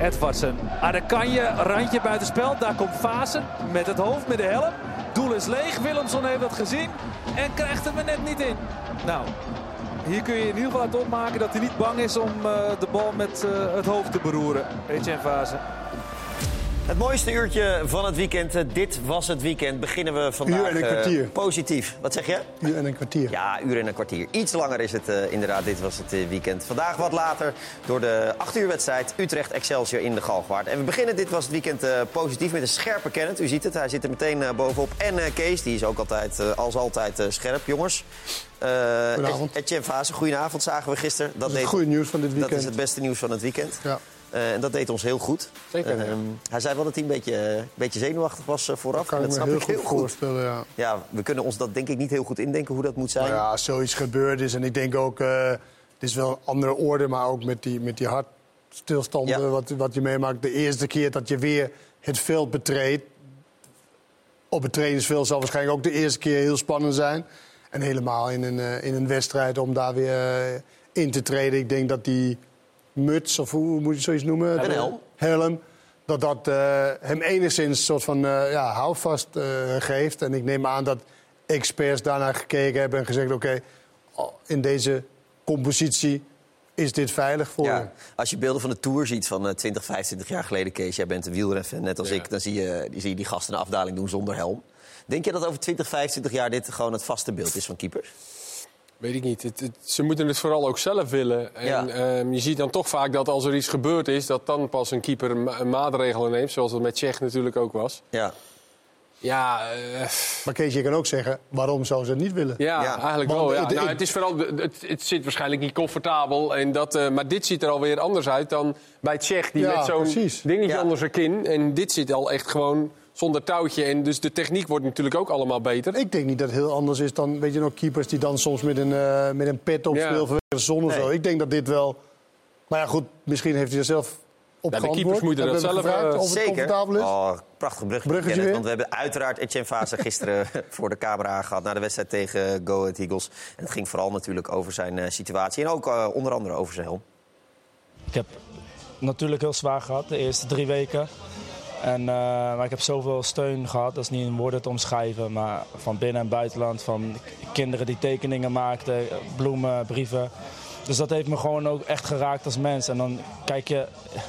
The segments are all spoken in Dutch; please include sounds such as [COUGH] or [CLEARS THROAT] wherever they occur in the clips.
Edvardsen. Ah, dan kan je randje buitenspel. Daar komt Fasen met het hoofd, met de helm. Doel is leeg. Willemson heeft dat gezien en krijgt hem er net niet in. Nou, hier kun je in ieder geval uit opmaken dat hij niet bang is om uh, de bal met uh, het hoofd te beroeren. Etienne Fasen. Het mooiste uurtje van het weekend. Uh, dit was het weekend. Beginnen we vandaag uur en een kwartier. positief. Wat zeg je? Uur en een kwartier. Ja, uur en een kwartier. Iets langer is het inderdaad. Dit was het weekend. Vandaag wat later door de 8 uur wedstrijd Utrecht Excelsior in de Galgwaard. En we beginnen dit was het weekend positief met een scherpe Kenneth. U ziet het, hij zit er meteen bovenop. En Kees, die is ook altijd, als altijd scherp. Jongens, uh, Etienne Vase, goedenavond, zagen we gisteren. Dat, dat is het goede nieuws van dit weekend. Dat is het beste nieuws van het weekend. Ja. Uh, en dat deed ons heel goed. Zeker. Uh, hij zei wel dat hij een beetje, een beetje zeenoachtig was uh, vooraf. Dat kan dat heel, heel goed voorstellen, ja. ja. We kunnen ons dat denk ik niet heel goed indenken hoe dat moet zijn. Nou ja, als zoiets gebeurd is. En ik denk ook, het is wel een andere orde, maar ook met die, met die hartstilstanden ja. wat, wat je meemaakt. De eerste keer dat je weer het veld betreedt. Op het trainingsveld zal waarschijnlijk ook de eerste keer heel spannend zijn. En helemaal in een, uh, in een wedstrijd om daar weer uh, in te treden. Ik denk dat die muts, of hoe moet je zoiets noemen? Een helm. Helm. Dat dat uh, hem enigszins een soort van ja, houvast geeft. En ik neem aan dat experts daarnaar gekeken hebben en gezegd... oké, okay, in deze compositie is dit veilig voor ja. je. Als je beelden van de Tour ziet van 20, 25 jaar geleden... Kees, jij bent een wielrenner net als ja. ik... dan zie je, zie je die gasten een afdaling doen zonder helm. Denk je dat over 20, 25 jaar dit gewoon het vaste beeld is van keepers? Weet ik niet. Het, het, ze moeten het vooral ook zelf willen. En ja. um, je ziet dan toch vaak dat als er iets gebeurd is... dat dan pas een keeper een, een maatregel neemt. Zoals het met Tsjech natuurlijk ook was. Ja. Ja, uh... maar Kees, je kan ook zeggen, waarom zou ze het niet willen? Ja, ja. eigenlijk wel. Ja. Nou, het, is vooral, het, het, zit waarschijnlijk niet comfortabel. En dat, uh, maar dit ziet er alweer anders uit dan bij Tsjech... die ja, met zo'n dingetje onder zijn kin. En dit zit al echt gewoon zonder touwtje. En dus de techniek wordt natuurlijk ook allemaal beter. Ik denk niet dat het heel anders is dan, weet je nog, keepers die dan soms met een, uh, met een pet op vanwege de zon of nee. zo. Ik denk dat dit wel... Maar ja, goed, misschien heeft hij er zelf op ja, De keepers moeten dat zelf... Uh, of het comfortabel is. Oh, prachtig bruggetje, bruggetje Kenneth, Want we hebben uiteraard Etienne Fase [LAUGHS] gisteren voor de camera gehad... na de wedstrijd tegen Go Ahead Eagles. En het ging vooral natuurlijk over zijn uh, situatie. En ook uh, onder andere over zijn helm. Ik heb natuurlijk heel zwaar gehad de eerste drie weken. En, uh, maar ik heb zoveel steun gehad, dat is niet in woorden te omschrijven. Maar van binnen en buitenland, van kinderen die tekeningen maakten, bloemen, brieven. Dus dat heeft me gewoon ook echt geraakt als mens. En dan kijk je,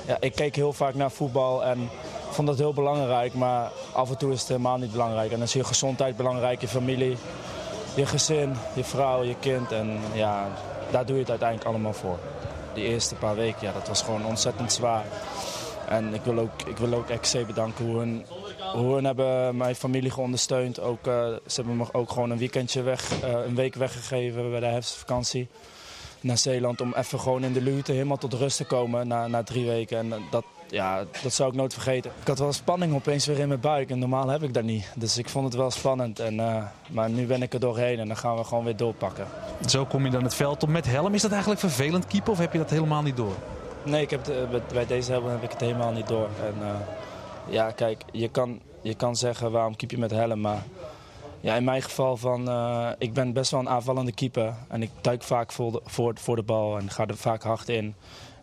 ja, ik keek heel vaak naar voetbal en vond dat heel belangrijk. Maar af en toe is het helemaal niet belangrijk. En dan is je gezondheid belangrijk, je familie, je gezin, je vrouw, je kind. En ja, daar doe je het uiteindelijk allemaal voor. Die eerste paar weken, ja, dat was gewoon ontzettend zwaar. En ik wil ook, ik wil ook XC bedanken hoe hun, hoe hun hebben mijn familie geondersteund. Ook, uh, ze hebben me ook gewoon een weekendje weg, uh, een week weggegeven bij de herfstvakantie naar Zeeland. Om even gewoon in de luwte helemaal tot rust te komen na, na drie weken. En dat, ja, dat zou ik nooit vergeten. Ik had wel spanning opeens weer in mijn buik en normaal heb ik dat niet. Dus ik vond het wel spannend. En, maar nu ben ik er doorheen en dan gaan we gewoon weer doorpakken. Zo kom je dan het veld op met helm. Is dat eigenlijk vervelend keeper of heb je dat helemaal niet door? Nee, ik heb de, bij deze helm heb ik het helemaal niet door. En, uh, ja, kijk, je kan, je kan zeggen waarom keep je met helm, maar ja, in mijn geval van, uh, ik ben best wel een aanvallende keeper. En ik duik vaak voor de, voor, voor de bal en ga er vaak hard in.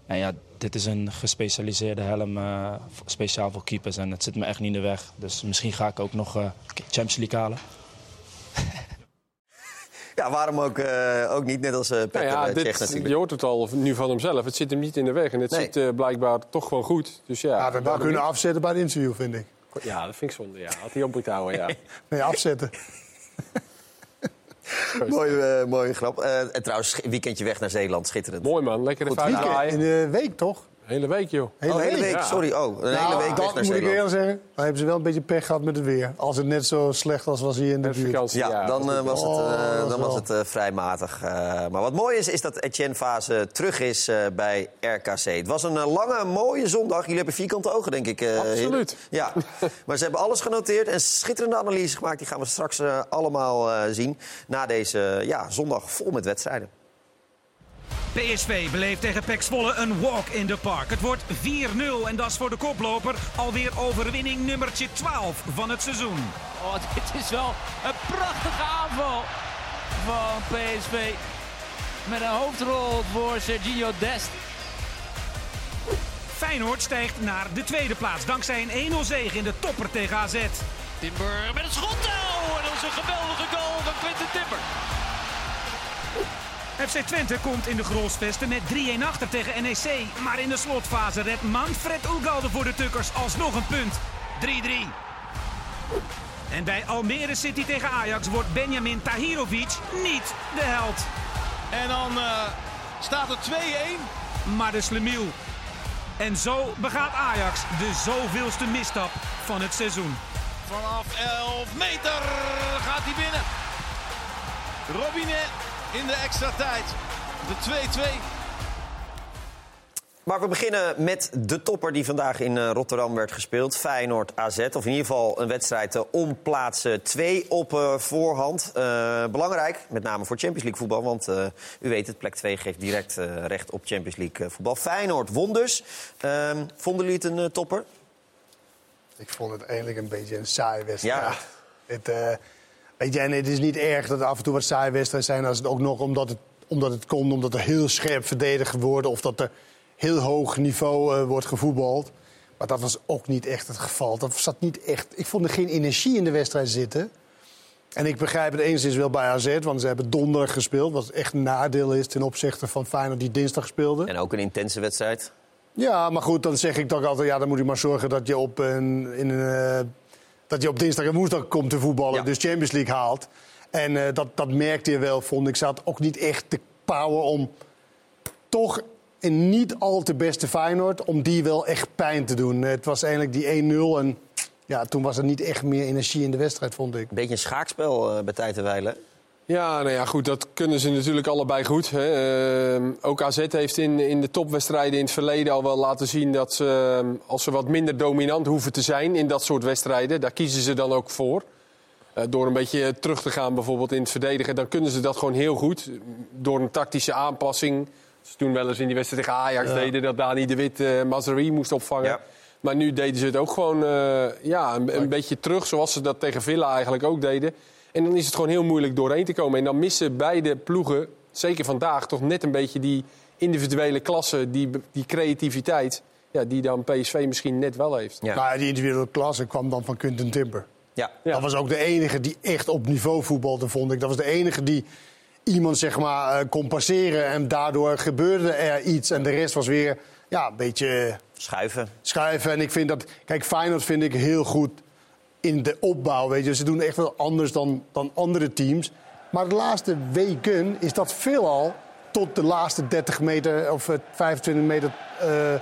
En ja, dit is een gespecialiseerde helm, speciaal voor keepers. En het zit me echt niet in de weg. Dus misschien ga ik ook nog uh, Champions League halen. [LAUGHS] Ja, waarom ook, uh, ook niet, net als uh, Petter nou ja, dit, Tsjech natuurlijk. Je hoort het al nu van hemzelf. Het zit hem niet in de weg en het nee. zit uh, blijkbaar toch gewoon goed. Dus ja, ja, kunnen afzetten bij het interview, vind ik. Ja, dat vind ik zonde. Ja. Had hij op moeten houden, ja. nee, [LAUGHS] afzetten. [LAUGHS] mooie, uh, mooie grap. Uh, en trouwens, weekendje weg naar Zeeland, schitterend. Mooi man, lekker de weekend In de week toch? Hele week, joh. Hele oh, hele week, ja. sorry. Oh, een nou, hele week dat moet Zeeland. ik eerlijk zeggen. Dan hebben ze wel een beetje pech gehad met het weer. Als het net zo slecht als was hier in de buurt. Vakantie, Ja, ja, dan uh, was het, uh, Oh, dan zo. was het uh, vrij matig. Uh, maar wat mooi is, is dat Etienne Fase terug is uh, bij RKC. Het was een uh, lange, mooie zondag. Jullie hebben vierkante ogen, denk ik. Uh, Absoluut. Ja, [LAUGHS] maar ze hebben alles genoteerd en schitterende analyse gemaakt. Die gaan we straks uh, allemaal uh, zien na deze ja, zondag vol met wedstrijden. PSV beleeft tegen PEC Zwolle een walk in the park. Het wordt 4-0 en dat is voor de koploper alweer overwinning nummertje 12 van het seizoen. Oh, [LAUGHS] dit is wel een prachtige aanval van PSV. Met een hoofdrol voor Serginho Dest. Feyenoord stijgt naar de tweede plaats dankzij een 1-0 zege in de topper tegen AZ. Timber met een schot. Oh, en dat is een geweldige goal van Quinten Timber. FC Twente komt in de Grolsvesten met 3-1 achter tegen NEC. Maar in de slotfase redt Manfred Ugalde voor de Tukkers alsnog een punt. 3-3. En bij Almere City tegen Ajax wordt Benjamin Tahirovic niet de held. En dan uh, staat het 2-1. Maar de slemiel. En zo begaat Ajax de zoveelste misstap van het seizoen. Vanaf 11 meter gaat hij binnen. Robinet in de extra tijd. De 2-2. Maar we beginnen met de topper die vandaag in eh, Rotterdam werd gespeeld. Feyenoord AZ. Of in ieder geval een wedstrijd eh, om plaatsen 2 op uh, voorhand. Uh, belangrijk, met name voor Champions League voetbal. Want uh, u weet het, plek 2 geeft direct recht op Champions League voetbal. Feyenoord won dus. Ehm, vonden jullie het een topper? Ik vond het eigenlijk een beetje een saai wedstrijd. Ja. Het, weet je, en het is niet erg dat er af en toe wat saai wedstrijden zijn. Als het ook nog omdat het, omdat het komt, omdat er heel scherp verdedigd wordt. Of dat er heel hoog niveau uh, wordt gevoetbald. Maar dat was ook niet echt het geval. Dat zat niet echt, ik vond er geen energie in de wedstrijd zitten. En ik begrijp het enigszins wel bij AZ, want ze hebben donderdag gespeeld. Wat echt een nadeel is ten opzichte van Feyenoord die dinsdag speelde. En ook een intense wedstrijd. Ja, maar goed, dan zeg ik toch altijd... ja, dan moet je maar zorgen dat je op, een, in een, uh, dat je op dinsdag en woensdag komt te voetballen. Ja. Dus Champions League haalt. En uh, dat, dat merkte je wel, vond ik. Ze had ook niet echt de power om toch een niet al te beste Feyenoord... om die wel echt pijn te doen. Het was eigenlijk die 1-0 en ja, toen was er niet echt meer energie in de wedstrijd, vond ik. Een beetje een schaakspel uh, bij tijd te wijlen. Ja, nou ja, goed, dat kunnen ze natuurlijk allebei goed. Hè. Uh, ook AZ heeft in, in de topwedstrijden in het verleden al wel laten zien dat ze, uh, als ze wat minder dominant hoeven te zijn in dat soort wedstrijden, daar kiezen ze dan ook voor. Uh, door een beetje terug te gaan bijvoorbeeld in het verdedigen, dan kunnen ze dat gewoon heel goed. Door een tactische aanpassing. Ze toen wel eens in die wedstrijd tegen Ajax ja. deden dat Dani de Wit uh, Mazari moest opvangen. Ja. Maar nu deden ze het ook gewoon uh, ja, een, een beetje terug, zoals ze dat tegen Villa eigenlijk ook deden. En dan is het gewoon heel moeilijk doorheen te komen. En dan missen beide ploegen, zeker vandaag, toch net een beetje die individuele klasse, die, die creativiteit. Ja, die dan PSV misschien net wel heeft. Ja. Nou, die individuele klasse kwam dan van Quinten Timber. Ja. ja. Dat was ook de enige die echt op niveau voetbalde, vond ik. Dat was de enige die iemand zeg maar uh, kon passeren en daardoor gebeurde er iets. En de rest was weer ja, een beetje... Schuiven. Schuiven. En ik vind dat... Kijk, Feyenoord vind ik heel goed in de opbouw. Weet je. Ze doen echt wel anders dan, dan andere teams. Maar de laatste weken is dat veelal tot de laatste 30 meter of 25 meter uh,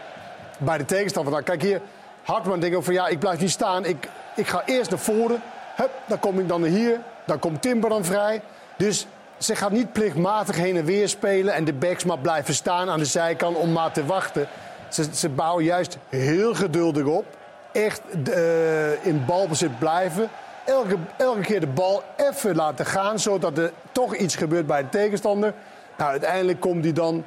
bij de tegenstander. Nou, kijk hier, Hartman denkt ook ja, ik blijf niet staan. Ik, ik ga eerst naar voren. Hup, dan kom ik dan hier. Dan komt Timber dan vrij. Dus ze gaat niet plichtmatig heen en weer spelen en de backs maar blijven staan aan de zijkant om maar te wachten. Ze, ze bouwen juist heel geduldig op. Echt uh, in balbezit blijven. Elke, elke keer de bal even laten gaan, zodat er toch iets gebeurt bij de tegenstander. Nou, uiteindelijk komt die dan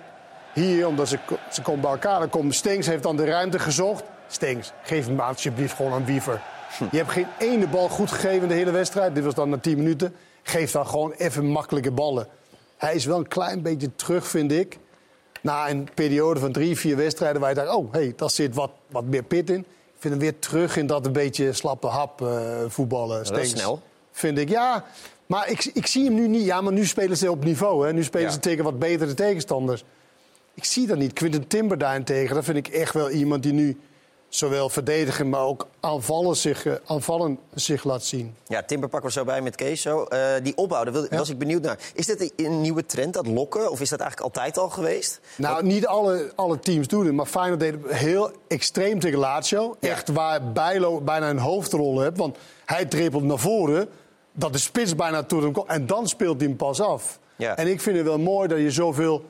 hier, omdat ze, ze komen bij elkaar. Dan komt Stengs, heeft dan de ruimte gezocht. Stengs, geef hem alsjeblieft gewoon aan Wiever. Hm. Je hebt geen ene bal goed gegeven de hele wedstrijd. Dit was dan na 10 minuten. Geef dan gewoon even makkelijke ballen. Hij is wel een klein beetje terug, vind ik. Na een periode van drie, vier wedstrijden waar je dacht... oh, hey, daar zit wat, wat meer pit in. Ik vind hem weer terug in dat een beetje slappe hap uh, voetballen. Dat is snel. Vind ik, ja. Maar ik, ik zie hem nu niet. Ja, maar nu spelen ze op niveau. Hè. Nu spelen ja. ze tegen wat betere tegenstanders. Ik zie dat niet. Quinten Timber daarentegen, dat vind ik echt wel iemand die nu zowel verdedigen, maar ook aanvallen zich, uh, aanvallen zich laat zien. Ja, Timber pakken we zo bij met Kees. Zo. Uh, die opbouw, daar ja. was ik benieuwd naar. Is dit een nieuwe trend, dat lokken? Of is dat eigenlijk altijd al geweest? Nou, niet alle, alle teams doen het. Maar Feyenoord deed het heel extreem tegen Lazio. Ja. Echt waar Bijlo bijna een hoofdrol heeft. Want hij trippelt naar voren, dat de spits bijna tot hem komt. En dan speelt hij hem pas af. Ja. En ik vind het wel mooi dat je zoveel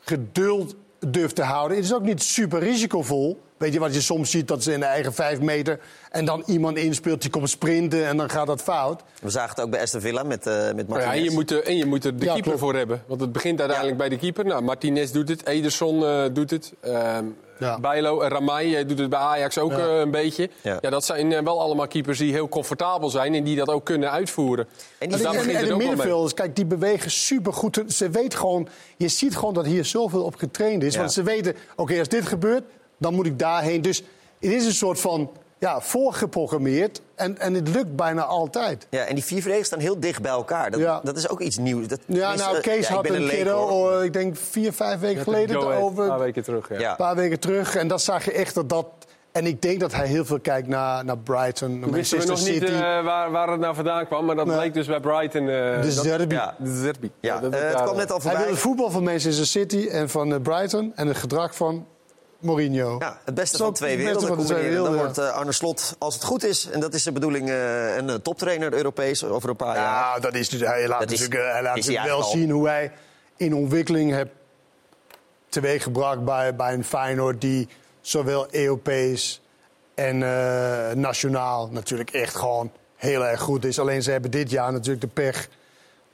geduld durft te houden. Het is ook niet super risicovol. Weet je wat je soms ziet, dat ze in de eigen vijf meter... en dan iemand inspeelt, die komt sprinten en dan gaat dat fout. We zagen het ook bij Aston Villa met, uh, met Martinez. Ja, en, je moet er, en je moet er de ja, keeper klopt. voor hebben. Want het begint uiteindelijk ja. bij de keeper. Nou, Martinez doet het, Ederson uh, doet het. Uh, ja. Bijlo en Ramai doet het bij Ajax ook ja. een beetje. Ja. ja. dat zijn wel allemaal keepers die heel comfortabel zijn... en die dat ook kunnen uitvoeren. En, die dus en, en, en de middenvelders, kijk, die bewegen supergoed. Ze weten gewoon, je ziet gewoon dat hier zoveel op getraind is. Want ze weten, oké, okay, als dit gebeurt dan moet ik daarheen. Dus het is een soort van ja, voorgeprogrammeerd. En, en het lukt bijna altijd. Ja, en die vier verdedigers staan heel dicht bij elkaar. Dat, Ja. dat is ook iets nieuws. Dat, Ja, nou, Kees ja, had een leek, keer, hoor. oh, ik denk vier, vijf weken geleden, over Een paar weken terug, ja. Een paar weken terug. En dat zag je echt dat dat... En ik denk dat hij heel veel kijkt naar, naar Brighton, naar wisten we Manchester nog niet eh, waar, waar het nou vandaan kwam, maar dat Nee. bleek dus bij Brighton. eh, de derby. Ja. De derby. Ja, dat eh, het kwam net al Hij wil het voetbal van Manchester City en van Brighton... en het gedrag van Mourinho. Ja, het beste van twee werelden van twee. Dan wordt eh, Arne Slot, als het goed is... en dat is de bedoeling, eh, een eh, toptrainer Europees over een paar jaar. Ja, dat is, dus- hij laat Dat natuurlijk, hij laat natuurlijk wel zien hoe hij in ontwikkeling heeft teweeggebracht bij, bij een Feyenoord die zowel Europees en eh, nationaal natuurlijk echt gewoon heel erg goed is. Alleen ze hebben dit jaar natuurlijk de pech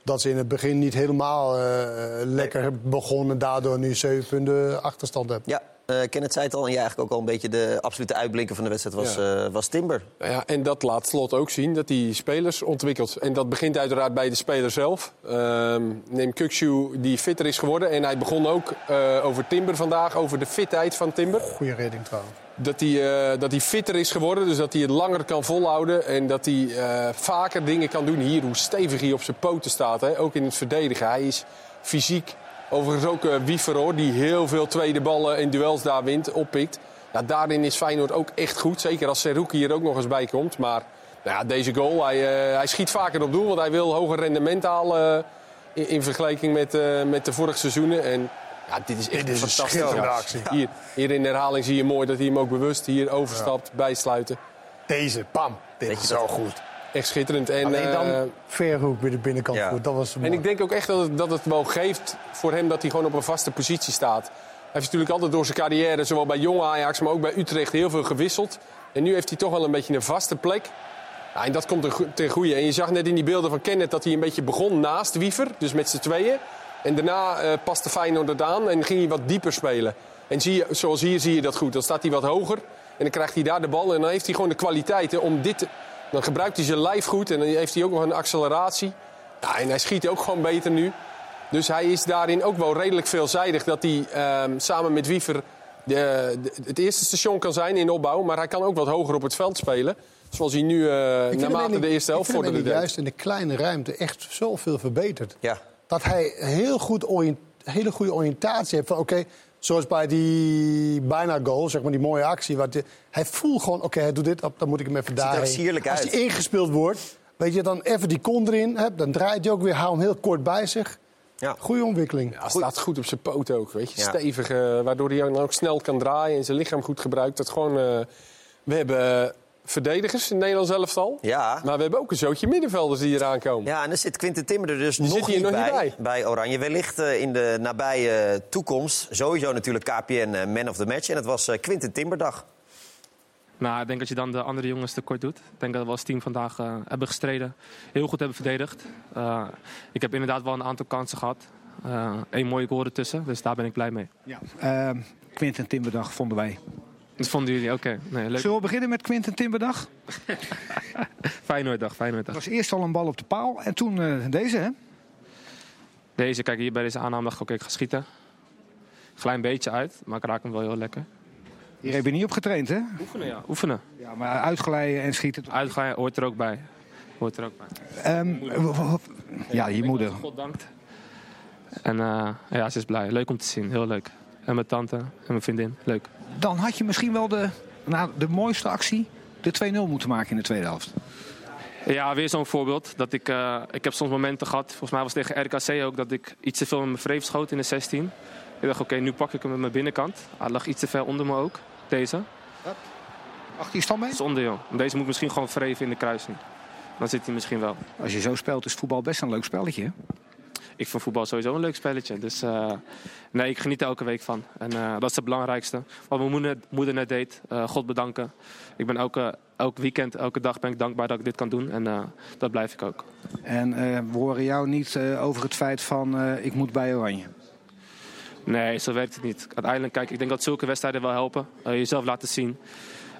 dat ze in het begin niet helemaal eh, lekker begonnen en daardoor nu zeven punten achterstand hebben. Ja, eh Kenneth zei het al en jij eigenlijk ook al een beetje... de absolute uitblinker van de wedstrijd was, eh, was Timber. Nou Ja, en dat laat Slot ook zien, dat hij spelers ontwikkelt. En dat begint uiteraard bij de speler zelf. Ehm neem Kukshu, die fitter is geworden. En hij begon ook eh, over Timber vandaag, over de fitheid van Timber. Goeie redding trouwens. Dat hij, eh, dat hij fitter is geworden, dus dat hij het langer kan volhouden. En dat hij eh, vaker dingen kan doen. Hier, hoe stevig hij op zijn poten staat, hè? ook in het verdedigen. Hij is fysiek. Overigens ook Wiever, hoor, die heel veel tweede ballen en duels daar wint, oppikt. Ja, daarin is Feyenoord ook echt goed. Zeker als Seruki hier ook nog eens bij komt. Maar nou ja, deze goal, hij, eh, hij schiet vaker op doel. Want hij wil hoger rendement halen eh, in, in vergelijking met, eh, met de vorige seizoenen. En ja, dit is echt Dit is een fantastisch. schitterende Ja. actie. Hier, hier in de herhaling zie je mooi dat hij hem ook bewust hier overstapt, bijsluiten. Deze, pam. Dit is zo goed. Echt schitterend. En, Alleen dan eh, Verhoek bij de binnenkant ja. goed. Dat was mooi. en ik denk ook echt dat het, dat het wel geeft voor hem dat hij gewoon op een vaste positie staat. Hij heeft natuurlijk altijd door zijn carrière, zowel bij jonge Ajax, maar ook bij Utrecht, heel veel gewisseld. En nu heeft hij toch wel een beetje een vaste plek. Ja, en dat komt ten go- ten goede. En je zag net in die beelden van Kenneth dat hij een beetje begon naast Wiever, dus met z'n tweeën. En daarna eh paste Feyenoord het aan en ging hij wat dieper spelen. En zie je, zoals hier zie je dat goed. Dan staat hij wat hoger en dan krijgt hij daar de bal. En dan heeft hij gewoon de kwaliteiten om dit... Dan gebruikt hij zijn lijf goed en dan heeft hij ook nog een acceleratie. Ja, en hij schiet ook gewoon beter nu. Dus hij is daarin ook wel redelijk veelzijdig. Dat hij ehm, samen met Wiever de, de- het eerste station kan zijn in opbouw. Maar hij kan ook wat hoger op het veld spelen. Zoals hij nu eh hem naarmate de eerste helft vorderde in deed. juist in de kleine ruimte echt zoveel verbeterd. Ja. Dat hij heel goed hele goede oriëntatie heeft van oké, zoals bij die bijna goal, zeg maar die mooie actie. Wat die- hij voelt gewoon, oké, hij doet dit, dan moet ik hem even daar. Als uit. hij ingespeeld wordt, weet je, dan even die kon erin hebt, dan draait hij ook weer, hou hem heel kort bij zich. Ja. Goede ontwikkeling. Ja, hij staat goed op zijn poot ook, weet je. Ja. Stevig, eh, waardoor hij dan ook snel kan draaien en zijn lichaam goed gebruikt. Dat gewoon, eh, we hebben eh, verdedigers in het Nederlands elftal. Ja. Maar we hebben ook een zootje middenvelders die eraan komen. Ja, en dan zit Quinten Timmer er dus Die nog, zit hier niet, nog bij, niet bij Oranje. Wellicht eh, in de nabije toekomst. Sowieso natuurlijk KPN eh, Man of the Match. En het was eh, Quinten Timberdag. Nou, ik denk dat je dan de andere jongens tekort doet. Ik denk dat we als team vandaag eh, hebben gestreden. Heel goed hebben verdedigd. Eh, ik heb inderdaad wel een aantal kansen gehad. Eén mooie goal ertussen, dus daar ben ik blij mee. Ja. Ehm, Quinten Timberdag vonden wij. Dat vonden jullie oké. Nee, leuk. Zullen we beginnen met Quinten Timberdag? [LAUGHS] Feyenoorddag, Feyenoorddag. Er was eerst al een bal op de paal en toen eh, deze, hè? Deze, kijk hier bij deze aanname dacht ik, oké, ik ga schieten. Klein beetje uit, maar ik raak hem wel heel lekker. Hier heb je niet op getraind, hè? Oefenen, ja. Oefenen. Ja, maar uitglijden en schieten. Uitgaan hoort er ook bij. Hoort er ook bij. Ehm, ja, je moeder. God dankt. En eh, ja, ze is blij. Leuk om te zien. Heel leuk. En mijn tante en mijn vriendin. Leuk. Dan had je misschien wel de, nou, de mooiste actie, de 2-0 moeten maken in de tweede helft. Ja, weer zo'n voorbeeld. Dat ik, eh, ik heb soms momenten gehad, volgens mij was het tegen RKC ook, dat ik iets te veel met mijn vreef schoot in de 16. Ik dacht, oké, nu pak ik hem met mijn binnenkant. Hij lag iets te ver onder me ook, deze. Achter die standbeen? Zonde, joh. Deze moet ik misschien gewoon vreven in de kruising. Dan zit hij misschien wel. Als je zo speelt is voetbal best een leuk spelletje. Ik vind voetbal sowieso een leuk spelletje. Dus eh, nee, ik geniet er elke week van. En eh, dat is het belangrijkste. Wat mijn moeder, moeder net deed, eh, God bedanken. Ik ben elke, elk weekend, elke dag ben ik dankbaar dat ik dit kan doen. En dat blijf ik ook. En we horen jou niet over het feit van ik moet bij Oranje. Nee, zo werkt het niet. Uiteindelijk, kijk, ik denk dat zulke wedstrijden wel helpen. Jezelf laten zien.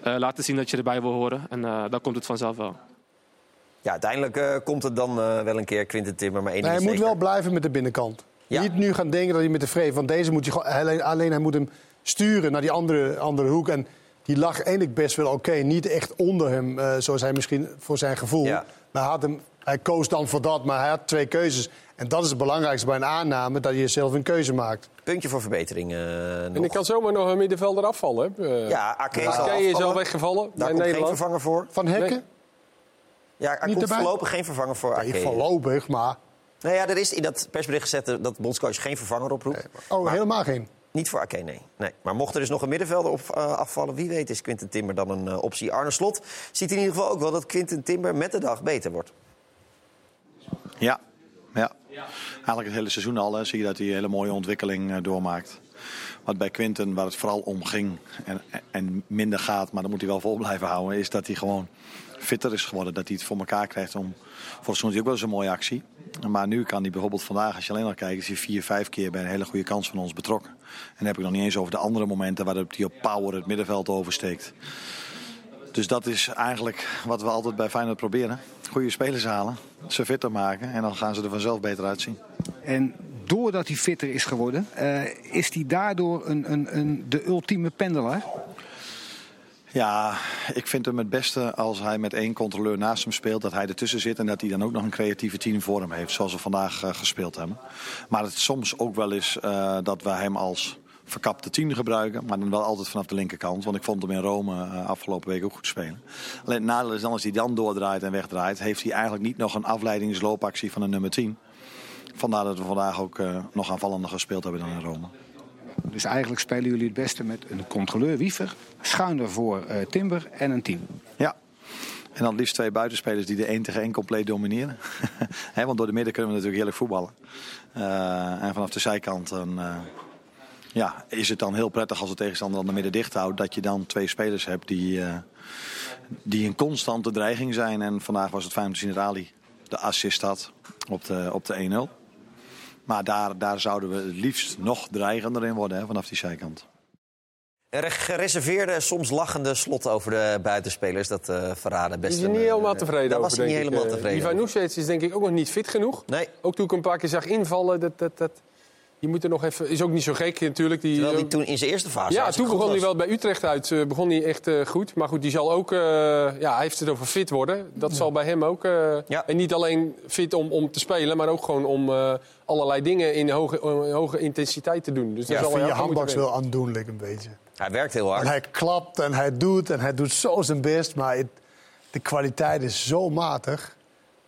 Laten zien dat je erbij wil horen. En dan komt het vanzelf wel. Ja, uiteindelijk eh, komt het dan eh, wel een keer Quinten Timmer. Maar één Nee, hij moet zeker. wel blijven met de binnenkant. Ja. Niet nu gaan denken dat hij met de vreef. Want deze moet je gewoon. Alleen, alleen hij moet hem sturen naar die andere, andere hoek. En die lag eigenlijk best wel oké. Niet echt onder hem, eh, zoals hij misschien voor zijn gevoel. Ja. Maar hij, had hem, hij koos dan voor dat, maar hij had twee keuzes. En dat is het belangrijkste bij een aanname, dat je zelf een keuze maakt. Puntje voor verbetering eh, nog. En ik kan zomaar nog een middenvelder afvallen. hè. Ja, Ake is al is al weggevallen Daar bij komt geen Nederland. vervanger voor. Van Hekken? Nee. Ja, er Niet komt erbij? voorlopig geen vervanger voor Ake. Nee, voorlopig, maar... Nou ja, er is in dat persbericht gezet eh, dat de bondscoach geen vervanger oproept. Oh, Maar helemaal geen. Niet voor Ake, nee. nee. Maar mocht er dus nog een middenvelder op, eh, afvallen... wie weet is Quinten Timber dan een eh, optie. Arne Slot ziet in ieder geval ook wel dat Quinten Timber met de dag beter wordt. Ja, ja. Eigenlijk het hele seizoen al hè, zie je dat hij een hele mooie ontwikkeling eh, doormaakt. Wat bij Quinten, waar het vooral om ging en, en minder gaat, maar dat moet hij wel vol blijven houden, is dat hij gewoon fitter is geworden. Dat hij het voor elkaar krijgt om. Volgens mij ook wel eens een mooie actie. Maar nu kan hij bijvoorbeeld vandaag, als je alleen al kijkt, is hij vier, vijf keer bij een hele goede kans van ons betrokken. En dan heb ik nog niet eens over de andere momenten waarop hij op power het middenveld oversteekt. Dus dat is eigenlijk wat we altijd bij Feyenoord proberen. Goede spelers halen, ze fitter maken en dan gaan ze er vanzelf beter uitzien. En doordat hij fitter is geworden, eh, is hij daardoor een, een, een, de ultieme pendelaar? Ja, ik vind hem het beste als hij met één controleur naast hem speelt. Dat hij ertussen zit en dat hij dan ook nog een creatieve team voor hem heeft. Zoals we vandaag eh, gespeeld hebben. Maar het is soms ook wel eens eh, dat we hem als verkapte tien gebruiken. Maar dan wel altijd vanaf de linkerkant. Want ik vond hem in Rome eh, afgelopen week ook goed spelen. Alleen het nadeel is dan als hij dan doordraait en wegdraait. Heeft hij eigenlijk niet nog een afleidingsloopactie van een nummer 10. Vandaar dat we vandaag ook nog aanvallender gespeeld hebben dan in Rome. Dus eigenlijk spelen jullie het beste met een controleur Wiever, schuin ervoor eh, Timber en een team. Ja. En dan liefst twee buitenspelers die de 1 tegen 1 compleet domineren. [LAUGHS] Want door de midden kunnen we natuurlijk heerlijk voetballen. Eh, en vanaf de zijkant dan, eh, ja, is het dan heel prettig als de tegenstander dan de midden dicht houdt. Dat je dan twee spelers hebt die, die een constante dreiging zijn. En vandaag was het fijn om te zien dat Ali de assist had op de, op de 1-0. Maar daar, daar zouden we het liefst nog dreigender in worden hè, vanaf die zijkant. Een gereserveerde, soms lachende slot over de buitenspelers. Dat eh verraden best. Die is niet eh, helemaal tevreden Daar over, was hij niet denk ik. helemaal Eh, tevreden Ivan is denk ik ook nog niet fit genoeg. Nee. Ook toen ik een paar keer zag invallen, dat, dat, dat, die moet er nog even... Is ook niet zo gek natuurlijk. Die, Terwijl hij toen in zijn eerste fase Ja, toen goed begon hij wel bij Utrecht uit. eh, begon hij echt eh, goed. Maar goed, die zal ook... eh, ja, hij heeft het over fit worden. Dat zal bij hem ook... eh, Ja. En niet alleen fit om, om te spelen, maar ook gewoon om eh, allerlei dingen in hoge, eh, hoge intensiteit te doen. Dus Ja, zal ik vind je handbaks wel aandoenlijk een beetje. Hij werkt heel hard. En hij klapt en hij doet en hij doet zo zijn best. Maar het- de kwaliteit is zo matig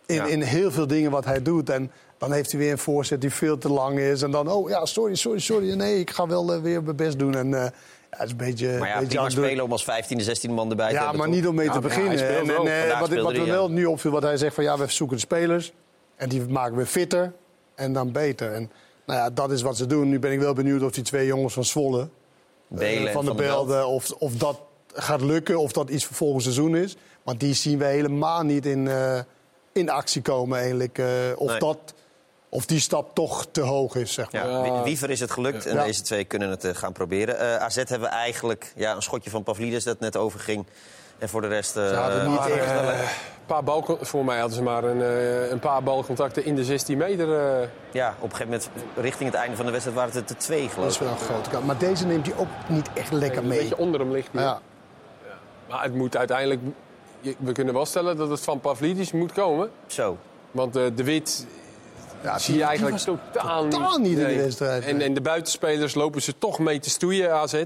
in, Ja. in heel veel dingen wat hij doet. En dan heeft hij weer een voorzet die veel te lang is. En dan, oh ja, sorry, sorry, sorry. Nee, ik ga wel eh, weer mijn best doen. En eh, ja, het is een beetje... Maar ja, beetje prima spelen om als 15e, 16 man erbij te Ja, hebben. maar toch? niet om mee Ja, te maar beginnen. En, eh, wat, wat me ja. wel nu opviel, wat hij zegt van ja, we zoeken de spelers. En die maken we fitter en dan beter. En nou ja, dat is wat ze doen. Nu ben ik wel benieuwd of die twee jongens van Zwolle, Belen van de Belde, of, of dat gaat lukken, of dat iets voor volgend seizoen is. Want die zien we helemaal niet in, eh, in actie komen eigenlijk. eh, of, Nee. dat, of die stap toch te hoog is, zeg maar. Ja, Wie- Wiever is het gelukt en Ja. deze twee kunnen het eh, gaan proberen. Eh, AZ hebben we eigenlijk ja, een schotje van Pavlidis dat net overging. En voor de rest... eh, Ze hadden niet maar, echt- Een paar bal, voor mij hadden ze maar een, eh, een paar balcontacten in de 16 meter. eh. ja, op een gegeven moment richting het einde van de wedstrijd waren het er te twee, Dat geloof is ik. wel een grote kant. Maar deze neemt hij ook niet echt lekker een mee. beetje onder hem ligt. die. Ja. Maar het moet uiteindelijk... We kunnen wel stellen dat het van Pavlidis moet komen. Zo. Want eh, De Wit Ja, zie je eigenlijk totaal, totaal niet in de wedstrijd, En, nee. en de buitenspelers lopen ze toch mee te stoeien, AZ.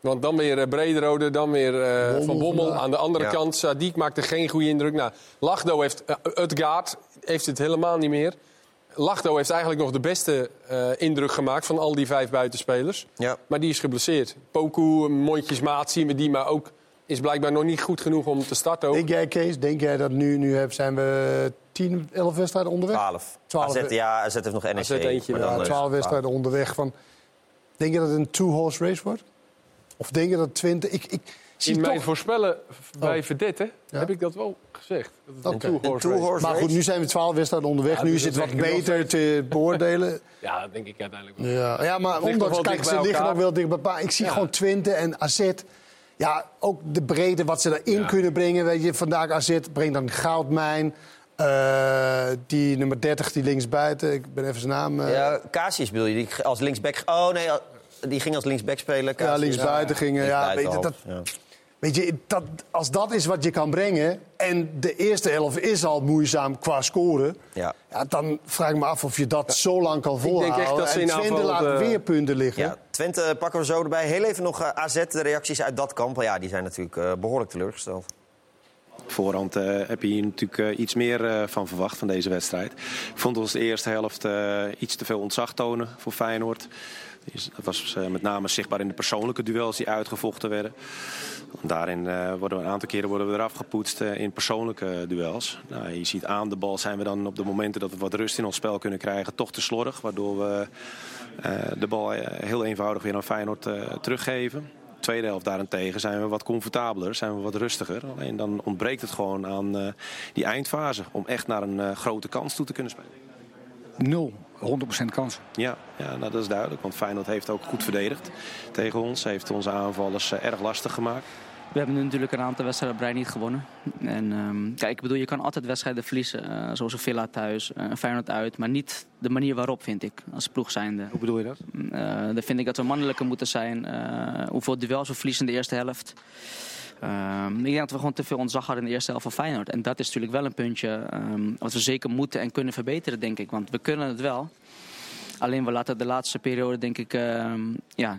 Want dan weer uh, Brederode, dan weer eh, Bommel Van Bommel. Aan de andere Ja. kant, Sadiq maakte geen goede indruk. Nou, Lachdo heeft... Uh, Utgaard heeft het helemaal niet meer. Lachdo heeft eigenlijk nog de beste eh, indruk gemaakt van al die vijf buitenspelers. Ja. Maar die is geblesseerd. Poku, mondjesmaat zien we die, maar ook is blijkbaar nog niet goed genoeg om te starten. Ook. Denk jij, Kees, denk jij dat nu, nu heb- zijn we 10, 11 wedstrijden onderweg? 12. 12. AZ, ja, AZ heeft nog NEC. AZ eentje, maar ja, dan, Ja, eh, 12 wedstrijden onderweg. Van, denk je dat het een two-horse race wordt? Of denk je dat 20? Ik, ik zie In mijn toch... voorspellen bij Oh. Verdette Ja. heb ik dat wel gezegd. Dat het een two-horse race Maar goed, nu zijn we 12 wedstrijden onderweg. Ja, nu dus is het wat nog beter te beoordelen. [LAUGHS] Ja, dat denk ik uiteindelijk wel. Ja, ja maar nog omdat kijk, dicht ze liggen ook wel dicht bij elkaar. Ik zie Ja. gewoon Twente en AZ. Ja, ook de breedte wat ze erin Ja. kunnen brengen. Weet je, vandaag AZ brengt dan Goudmijn. Eh, die nummer 30, die linksbuiten. Ik ben even zijn naam. eh, Ja, Casius bedoel je, die als linksback... Oh nee, die ging als linksback spelen. Ja, linksbuiten gingen. Ja, weet je, dat, ja. weet je dat, als dat is wat je kan brengen... en de eerste helft is al moeizaam qua scoren... Ja. Ja, dan vraag ik me af of je dat zo lang kan denk volhouden. echt dat ze en in Twente aanval laat de- weer punten liggen. Ja, Twente pakken we zo erbij. Heel even nog eh, AZ, de reacties uit dat kamp. Ja, die zijn natuurlijk eh, behoorlijk teleurgesteld. Voorhand eh, heb je hier natuurlijk eh, iets meer eh, van verwacht van deze wedstrijd. Ik vond ons de eerste helft iets te veel ontzag tonen voor Feyenoord. Dus Dat was met name zichtbaar in de persoonlijke duels die uitgevochten werden. Daarin worden we een aantal keren worden we eraf gepoetst in persoonlijke duels. Nou, je ziet aan de bal zijn we dan op de momenten dat we wat rust in ons spel kunnen krijgen toch te slordig. Waardoor we de bal heel eenvoudig weer aan Feyenoord teruggeven. Tweede helft daarentegen zijn we wat comfortabeler, zijn we wat rustiger. Alleen dan ontbreekt het gewoon aan eh, die eindfase om echt naar een eh, grote kans toe te kunnen spelen. Nul. 100% kans. Ja, ja nou, dat is duidelijk. Want Feyenoord heeft ook goed verdedigd tegen ons. Heeft onze aanvallers eh, erg lastig gemaakt. We hebben nu natuurlijk een aantal wedstrijden op rij niet gewonnen. En ehm, kijk, ik bedoel, je kan altijd wedstrijden verliezen. eh, zoals een Villa thuis, eh, een Feyenoord uit. Maar niet de manier waarop, vind ik, als ploeg zijnde. Hoe bedoel je dat? Eh, dan vind ik dat we mannelijker moeten zijn. hoeveel duels we verliezen in de eerste helft. Ehm, ik denk dat we gewoon te veel ontzag hadden in de eerste helft van Feyenoord. En dat is natuurlijk wel een puntje ehm, wat we zeker moeten en kunnen verbeteren, denk ik. Want we kunnen het wel. Alleen we laten de laatste periode, denk ik, ja,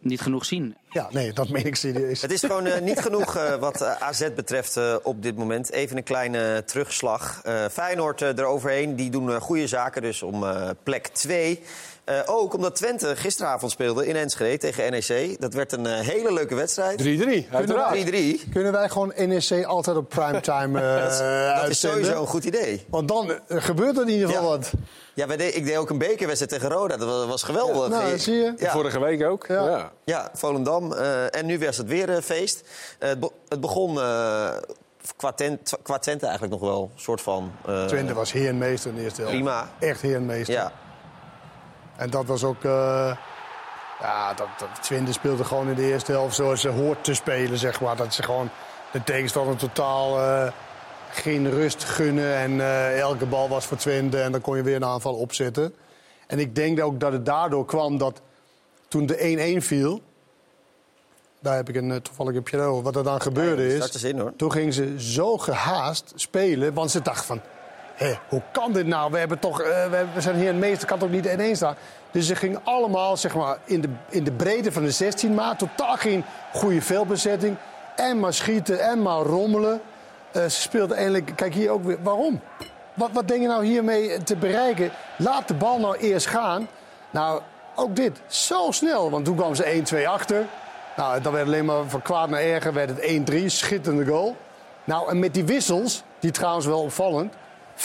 niet genoeg zien. Ja, nee, dat meen ik serieus. Het is gewoon eh, niet genoeg eh, wat eh, AZ betreft eh, op dit moment. Even een kleine terugslag. Eh, Feyenoord eh, eroverheen, die doen eh, goede zaken dus om eh, plek 2. Eh, ook omdat Twente gisteravond speelde in Enschede tegen NEC. Dat werd een eh, hele leuke wedstrijd. 3-3, uiteraard. 3-3. Kunnen wij gewoon NEC altijd op primetime eh [LAUGHS] Dat is, dat is sowieso een goed idee. Want dan gebeurt er in ieder geval Ja. wat. Ja, wij de- ik deed ook een bekerwedstrijd tegen Roda. Dat was, was geweldig. Nou, zie je. Ja. Vorige week ook. Ja. Ja. Ja, Volendam. eh, en nu was het weer een feest. Eh, het, be- het begon eh, qua, Twente, qua Twente eigenlijk nog wel een soort van... eh, Twente was heer en meester in de eerste helft. Prima. Echt heer en meester. Ja, En dat was ook... eh, ja, dat, dat, Twente speelde gewoon in de eerste helft zoals ze hoort te spelen, zeg maar. Dat ze gewoon de tegenstander totaal eh, geen rust gunnen. En eh, elke bal was voor Twente en dan kon je weer een aanval opzetten. En ik denk ook dat het daardoor kwam dat toen de 1-1 viel... Daar heb ik een, toevallig een over. Wat er dan gebeurde Ja, is... in, hoor. Toen gingen ze zo gehaast spelen, want ze dachten van... Hé, hoe kan dit nou? We, hebben toch, eh, we, zijn hier een meester, kan toch niet ineens staan? Dus ze gingen allemaal zeg maar, in, de, in de breedte van de 16 maat. Totaal geen goede veldbezetting. En maar schieten en maar rommelen. Eh, ze speelden eindelijk... Kijk hier ook weer. Waarom? Wat, wat denk je nou hiermee te bereiken? Laat de bal nou eerst gaan. Nou, ook dit. Zo snel. Want toen kwamen ze 1-2 achter. Nou, dan werd alleen maar van kwaad naar erger. Werd het 1-3. Schitterende goal. Nou, en met die wissels, die trouwens wel opvallend... 65%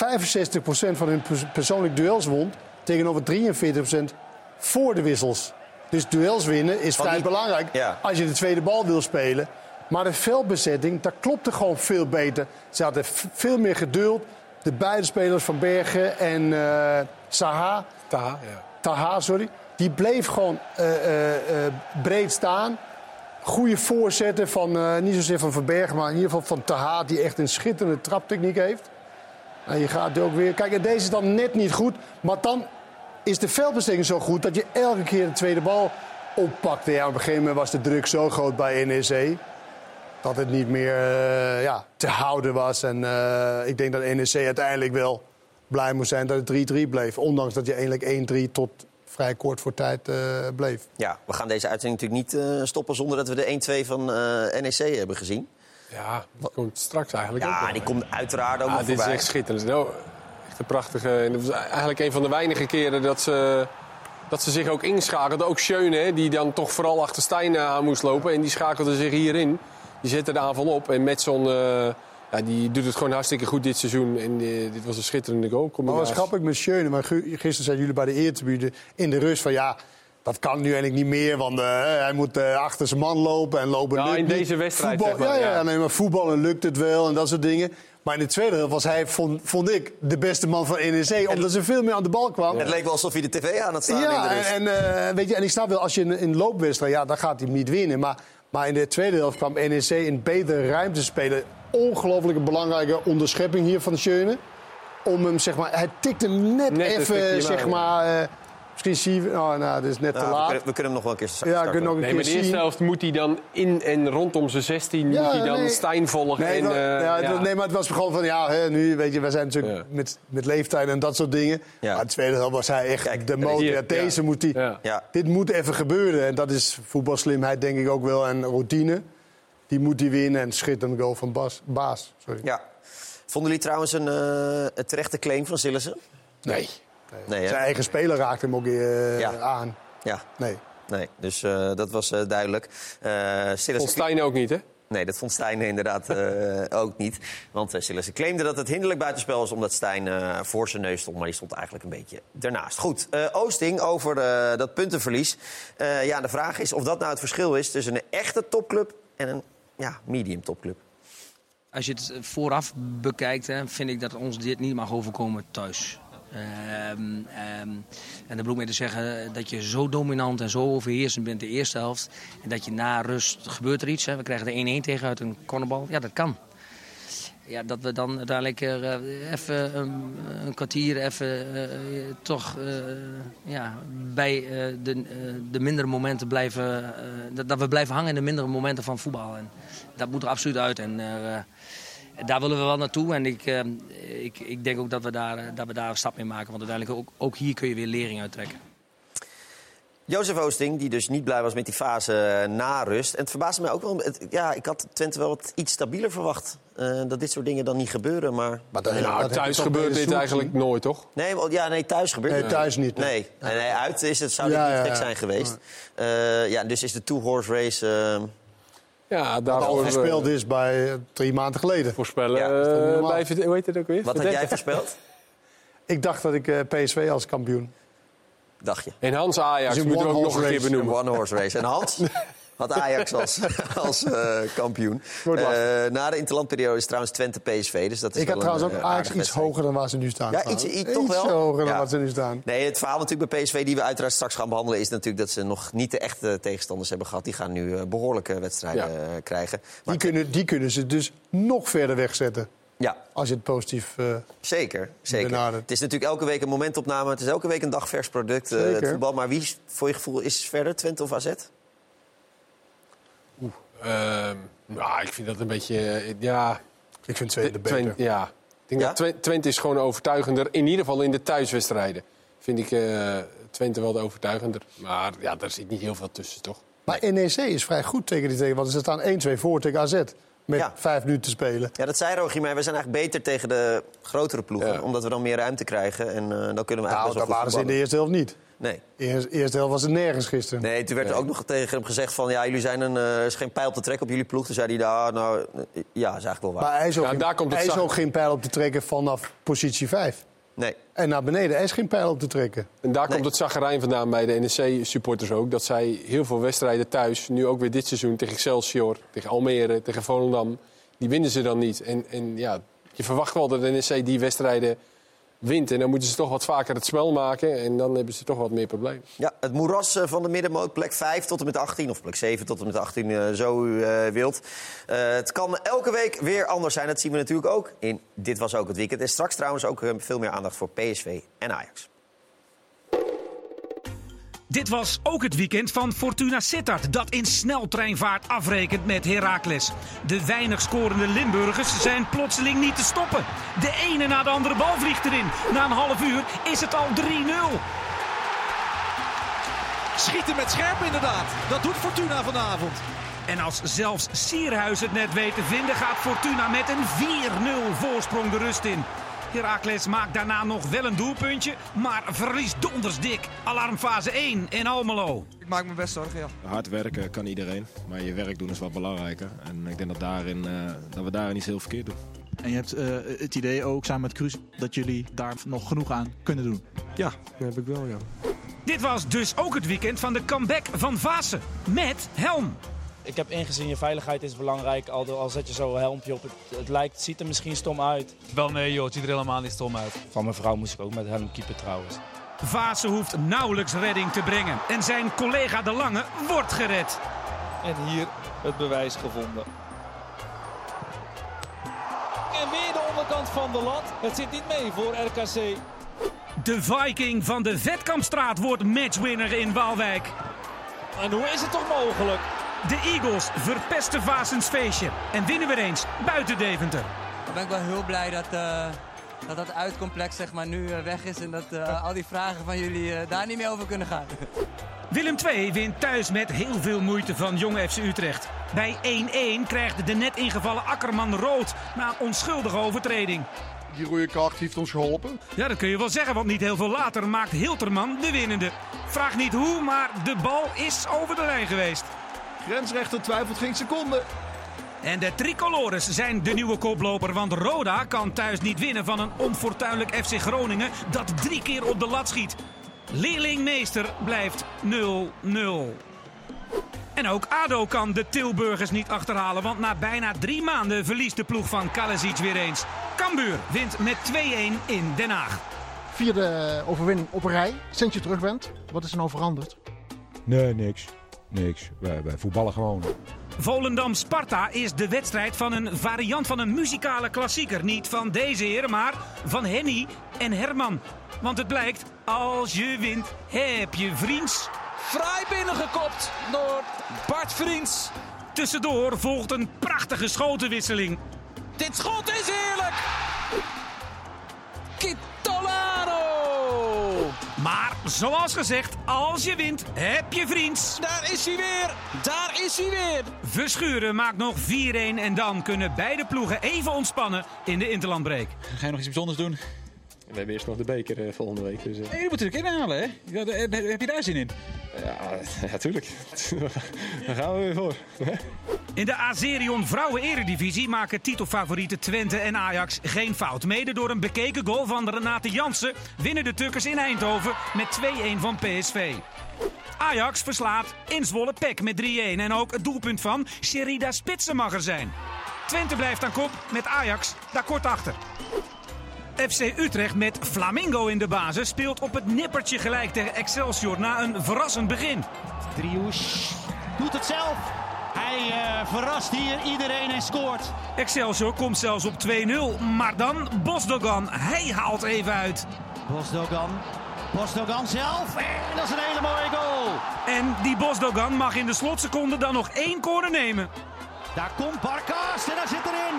van hun pers- persoonlijk duels won... tegenover 43% voor de wissels. Dus duels winnen is vrij die- belangrijk Ja. als je de tweede bal wil spelen. Maar de veldbezetting, dat klopte gewoon veel beter. Ze hadden veel meer geduld. De beide spelers van Bergen en eh Saha, Taha, ja. Taha, sorry, die bleef gewoon eh, eh, eh, breed staan. Goede voorzetten van, eh, niet zozeer van Van Bergen, maar in ieder geval van Taha, die echt een schitterende traptechniek heeft. En je gaat ook weer. Kijk, deze is dan net niet goed. Maar dan is de veldbezetting zo goed dat je elke keer de tweede bal oppakte. Ja, op een gegeven moment was de druk zo groot bij NEC. Dat het niet meer eh, ja, te houden was. En eh, ik denk dat NEC uiteindelijk wel blij moest zijn dat het 3-3 bleef. Ondanks dat je eigenlijk 1-3 tot vrij kort voor tijd eh, bleef. ja, we gaan deze uitzending natuurlijk niet stoppen zonder dat we de 1-2 van NEC hebben gezien. Ja, dat komt straks eigenlijk ook Ja, die komt uiteraard ook Ah, dit is echt schitterend. Nou, echt een prachtige. En dat was eigenlijk een van de weinige keren dat ze, dat ze zich ook inschakelden. Ook Schöne, hè, die dan toch vooral achter Stijn eh, aan moest lopen. En die schakelde zich hierin. Die zette de aanval op. En Metson, eh ja, die doet het gewoon hartstikke goed dit seizoen. En eh, dit was een schitterende goal. Maar grappig met Schöne. Maar gisteren zeiden jullie bij de eertribune in de rust van ja... Dat kan nu eigenlijk niet meer, want eh, hij moet eh, achter zijn man lopen en lopen. Ja, lukt in niet. deze wedstrijd, Voetbal, zeg maar, ja, ja, ja. nee, maar voetballen lukt het wel en dat soort dingen. Maar in de tweede helft was hij, vond, vond ik, de beste man van NEC. Omdat ze veel meer aan de bal kwam. Het leek wel alsof hij de tv aan had staan in de Ja, en, en, eh, weet je, en ik snap wel, als je in een loopwedstrijd, ja, dan gaat hij hem niet winnen. Maar, maar in de tweede helft kwam NEC in betere ruimte spelen. Ongelooflijke belangrijke onderschepping hier van Schöne. Om hem, zeg maar, hij tikte hem net Net even, zeg maar, eh, Misschien je... Oh, nou, dat is net Nou, te we, laat. kunnen, we kunnen hem nog wel een keer starten. Ja, we kunnen nog een Nee, keer maar de eerste zien. helft moet hij dan in en rondom zijn 16 Ja, moet hij dan nee. Stijn volgen. Nee, en, eh, ja, nee, maar het was gewoon van, ja, hè, nu, weet je, wij zijn natuurlijk Ja. met, met leeftijd en dat soort dingen. Ja. Maar de tweede helft was hij echt Kijk, de motor. deze ja. moet die, Ja. Ja. Dit moet even gebeuren. En dat is voetbalslimheid denk ik ook wel en routine. Die moet hij winnen en schitterend goal van Bas, Baas. Sorry. Ja. Vonden jullie trouwens een, eh, een terechte claim van Sillissen? Nee. Nee? Zijn eigen speler raakt hem ook eh, Ja. aan. Ja, Nee. nee. Dus eh, dat was eh, duidelijk. Eh Vond Stijn ook niet, hè? Nee, dat vond Stijn inderdaad eh, ook niet. Want uh, Sillissen claimde dat het hinderlijk buitenspel was... omdat Stijn eh, voor zijn neus stond, maar die stond eigenlijk een beetje ernaast. Goed, eh, Oosting over eh, dat puntenverlies. Eh, ja, de vraag is of dat nou het verschil is tussen een echte topclub... en een ja, medium topclub. Als je het vooraf bekijkt, hè, vind ik dat ons dit niet mag overkomen thuis. Ehm, ehm, en dat bedoel ik te zeggen dat je zo dominant en zo overheersend bent de eerste helft. En dat je na rust gebeurt er iets. Hè. We krijgen er 1-1 tegen uit een cornerbal. Ja, dat kan. Ja, dat we dan uiteindelijk eh, even een, kwartier even eh, toch eh, ja, bij de, de mindere momenten blijven... dat, dat we blijven hangen in de mindere momenten van voetbal. En dat moet er absoluut uit. En daar willen we wel naartoe. En ik, eh, ik, ik denk ook dat we, daar, eh, dat we daar een stap mee maken. Want uiteindelijk ook, ook hier kun je weer lering uittrekken. Jozef Oosting, die dus niet blij was met die fase eh, na rust. En het verbaasde mij ook wel. Het, ja, ik had Twente wel wat iets stabieler verwacht. eh, dat dit soort dingen dan niet gebeuren. Maar, Maar dat, Nou, dat thuis gebeurt dit eigenlijk nooit, toch? Nee, ja, nee, thuis gebeurt Nee, het thuis niet. Nee, nee, nee, uit is het, zou dit Ja, niet ja, gek ja. zijn geweest. Eh, ja, dus is de two-horse race... eh, Ja, Wat al daarvoor gespeeld is bij eh, drie maanden geleden. voorspellen. Ja, eh, bij, Verde- hoe heet het ook weer? wat had Verdette. jij voorspeld? [LAUGHS] Ik dacht dat ik eh, PSV als kampioen. Dacht je? En Hans Ajax Dus we ook nog een keer. Een benoemen. one-horse race. En Hans [LAUGHS] had Ajax als, [LAUGHS] als eh, kampioen. Eh, na de interlandperiode is trouwens Twente PSV. Dus dat is Ik had trouwens ook eh, Ajax iets wedstrijd. hoger dan waar ze nu staan. Ja, iets- iets- toch wel? hoger dan Ja. waar ze nu staan. Nee, het verhaal natuurlijk bij PSV, die we uiteraard straks gaan behandelen... is natuurlijk dat ze nog niet de echte tegenstanders hebben gehad. Die gaan nu eh, behoorlijke wedstrijden Ja. krijgen. Maar Die kunnen, die kunnen ze dus nog verder wegzetten. ja, Als je het positief... eh, zeker. zeker. Benaderd. Het is natuurlijk elke week een momentopname. Het is elke week een dagvers product, het voetbal. Maar wie voor je gevoel is verder, Twente of AZ? Ehm, nou, ik vind dat een beetje... eh, ja, ik vind Twente beter. Twente, ja. Ik denk Ja? dat Twen- Twente is gewoon overtuigender. In ieder geval in de thuiswedstrijden. Vind ik eh, Twente wel de overtuigender. Maar ja, daar zit niet heel veel tussen, toch? Maar NEC is vrij goed tegen die tegen. Want ze staan 1-2 voor tegen AZ. Met Ja. vijf minuten te spelen. Ja, dat zei Rogier, maar we zijn eigenlijk beter tegen de grotere ploegen. Ja. Omdat we dan meer ruimte krijgen. En eh, dan kunnen we eigenlijk Nou, best dat waren ze in de eerste helft niet. Nee. De eerste, eerste helft was het nergens gisteren. Nee, toen werd er ook nog tegen hem gezegd van... ja, jullie zijn een, eh, er is geen pijl op te trekken op jullie ploeg. Toen zei hij, nou, nou eh, ja, is eigenlijk wel waar. Maar hij is ook, Ja, geen, daar komt het hij is zag- ook geen pijl op te trekken vanaf positie 5. Nee. En naar beneden, hij is geen pijl op te trekken. En daar Nee. komt het zagrijn vandaan bij de NEC-supporters ook. Dat zij heel veel wedstrijden thuis, nu ook weer dit seizoen... tegen Excelsior, tegen Almere, tegen Volendam... die winnen ze dan niet. En, en ja, je verwacht wel dat de NEC die wedstrijden wint. En dan moeten ze toch wat vaker het spel maken. En dan hebben ze toch wat meer problemen. Ja, het moeras eh, van de middenmoot, plek 5 tot en met 18... of plek 7 tot en met 18, eh, zo u eh, wilt. Het kan elke week weer anders zijn. Dat zien we natuurlijk ook in Dit Was Ook Het Weekend. En straks trouwens ook veel meer aandacht voor PSV en Ajax. Dit was ook het weekend van Fortuna Sittard, dat in sneltreinvaart afrekent met Heracles. De weinig scorende Limburgers zijn plotseling niet te stoppen. De ene na de andere bal vliegt erin. Na een half uur is het al 3-0. Schieten met scherp inderdaad. Dat doet Fortuna vanavond. En als zelfs Sierhuis het net weet te vinden, gaat Fortuna met een 4-0 voorsprong de rust in. Heracles maakt daarna nog wel een doelpuntje, maar verliest dondersdik. Alarmfase 1 in Almelo. Ik maak me best zorgen, ja. Hard werken kan iedereen, maar je werk doen is wat belangrijker. En ik denk dat, daarin, eh, dat we daarin iets heel verkeerd doen. En je hebt eh, het idee ook samen met Cruise dat jullie daar nog genoeg aan kunnen doen. Ja, dat heb ik wel, ja. Dit was dus ook het weekend van de comeback van Vaassen. Met helm. Ik heb ingezien, je veiligheid is belangrijk. Al, al zet je zo'n helmpje op, het, het lijkt, het ziet er misschien stom uit. Wel nee joh, het ziet er helemaal niet stom uit. Van mijn vrouw moest ik ook met helm keeper trouwens. Vaassen hoeft nauwelijks redding te brengen. En zijn collega De Lange wordt gered. En hier het bewijs gevonden. En weer de onderkant van de lat. Het zit niet mee voor RKC. De Viking van de Vetkampstraat wordt matchwinner in Waalwijk. En hoe is het toch mogelijk? De Eagles verpesten Vaasens feestje en winnen weer eens buiten Deventer. Dan ben ik wel heel blij dat eh, dat, dat uitcomplex zeg maar, nu eh, weg is en dat eh, al die vragen van jullie eh, daar niet meer over kunnen gaan. [LAUGHS] Willem II wint thuis met heel veel moeite van Jong FC Utrecht. Bij 1-1 krijgt de net ingevallen Akkerman rood na een onschuldige overtreding. Die rode kaart heeft ons geholpen. Ja, dat kun je wel zeggen, want niet heel veel later maakt Hilterman de winnende. Vraag niet hoe, maar de bal is over de lijn geweest. Grensrechter twijfelt geen seconde. En de tricolores zijn de nieuwe koploper, want Roda kan thuis niet winnen van een onfortuinlijk FC Groningen dat drie keer op de lat schiet. Leerlingmeester blijft 0-0. En ook ADO kan de Tilburgers niet achterhalen, want na bijna drie maanden verliest de ploeg van Kalasic weer eens. Cambuur wint met 2-1 in Den Haag. Vierde overwinning op een rij, sinds je terug bent. Wat is er nou veranderd? Nee, niks. Niks. Wij, wij voetballen gewoon. Volendam-Sparta is de wedstrijd van een variant van een muzikale klassieker. Niet van deze heren, maar van Henny en Herman. Want het blijkt, als je wint, heb je vriends. Fraai binnengekopt door Bart Vriends. Tussendoor volgt een prachtige schotenwisseling. Dit schot is heerlijk! Kitolano! Zoals gezegd, als je wint, heb je vriends. Daar is hij weer! Daar is hij weer! Verschuren maakt nog 4-1 en dan kunnen beide ploegen even ontspannen in de interlandbreek. Ga je nog iets bijzonders doen? We hebben eerst nog de beker eh, volgende week. Dus, eh, je moet er ook inhalen, hè? Ja, heb, heb je daar zin in? ja, [LAUGHS] ja, tuurlijk. [LAUGHS] Daar gaan we weer voor. In de Azerion Vrouwen Eredivisie maken titelfavorieten Twente en Ajax geen fout. Mede door een bekeken goal van Renate Jansen winnen de Tukkers in Eindhoven met 2-1 van PSV. Ajax verslaat in Zwolle Pek met 3-1 en ook het doelpunt van Sherida Spitsen mag er zijn. Twente blijft aan kop met Ajax daar kort achter. FC Utrecht met Flamingo in de basis speelt op het nippertje gelijk tegen Excelsior na een verrassend begin. Driouche doet het zelf. Hij eh, verrast hier iedereen en scoort. Excelsior komt zelfs op 2-0, maar dan Bosdogan. Hij haalt even uit. Bosdogan. Bosdogan zelf. En dat is een hele mooie goal. En die Bosdogan mag in de slotseconde dan nog één corner nemen. Daar komt Barkas en daar zit erin.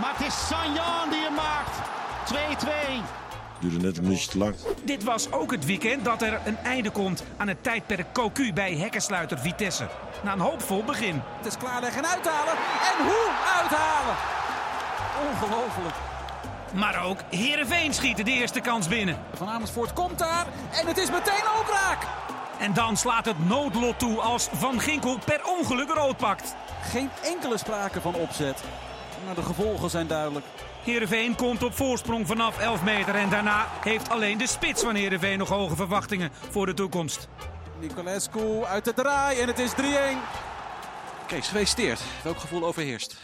Maar het is Sanjan die hem maakt. 2-2. Duurde net een minuutje te lang. Dit was ook het weekend dat er een einde komt aan het tijdperk Cocu bij hekkensluiter Vitesse. Na een hoopvol begin. Het is klaarleggen en uithalen. En hoe uithalen? Ongelooflijk. Maar ook Heerenveen schieten de eerste kans binnen. Van Amersfoort komt daar en het is meteen ook raak. En dan slaat het noodlot toe als Van Ginkel per ongeluk rood pakt. Geen enkele sprake van opzet. Maar de gevolgen zijn duidelijk. Heerenveen komt op voorsprong vanaf 11 meter. En daarna heeft alleen de spits van Heerenveen nog hoge verwachtingen voor de toekomst. Nicolescu uit de draai en het is 3-1. Kees, gefeliciteerd. Welk gevoel overheerst?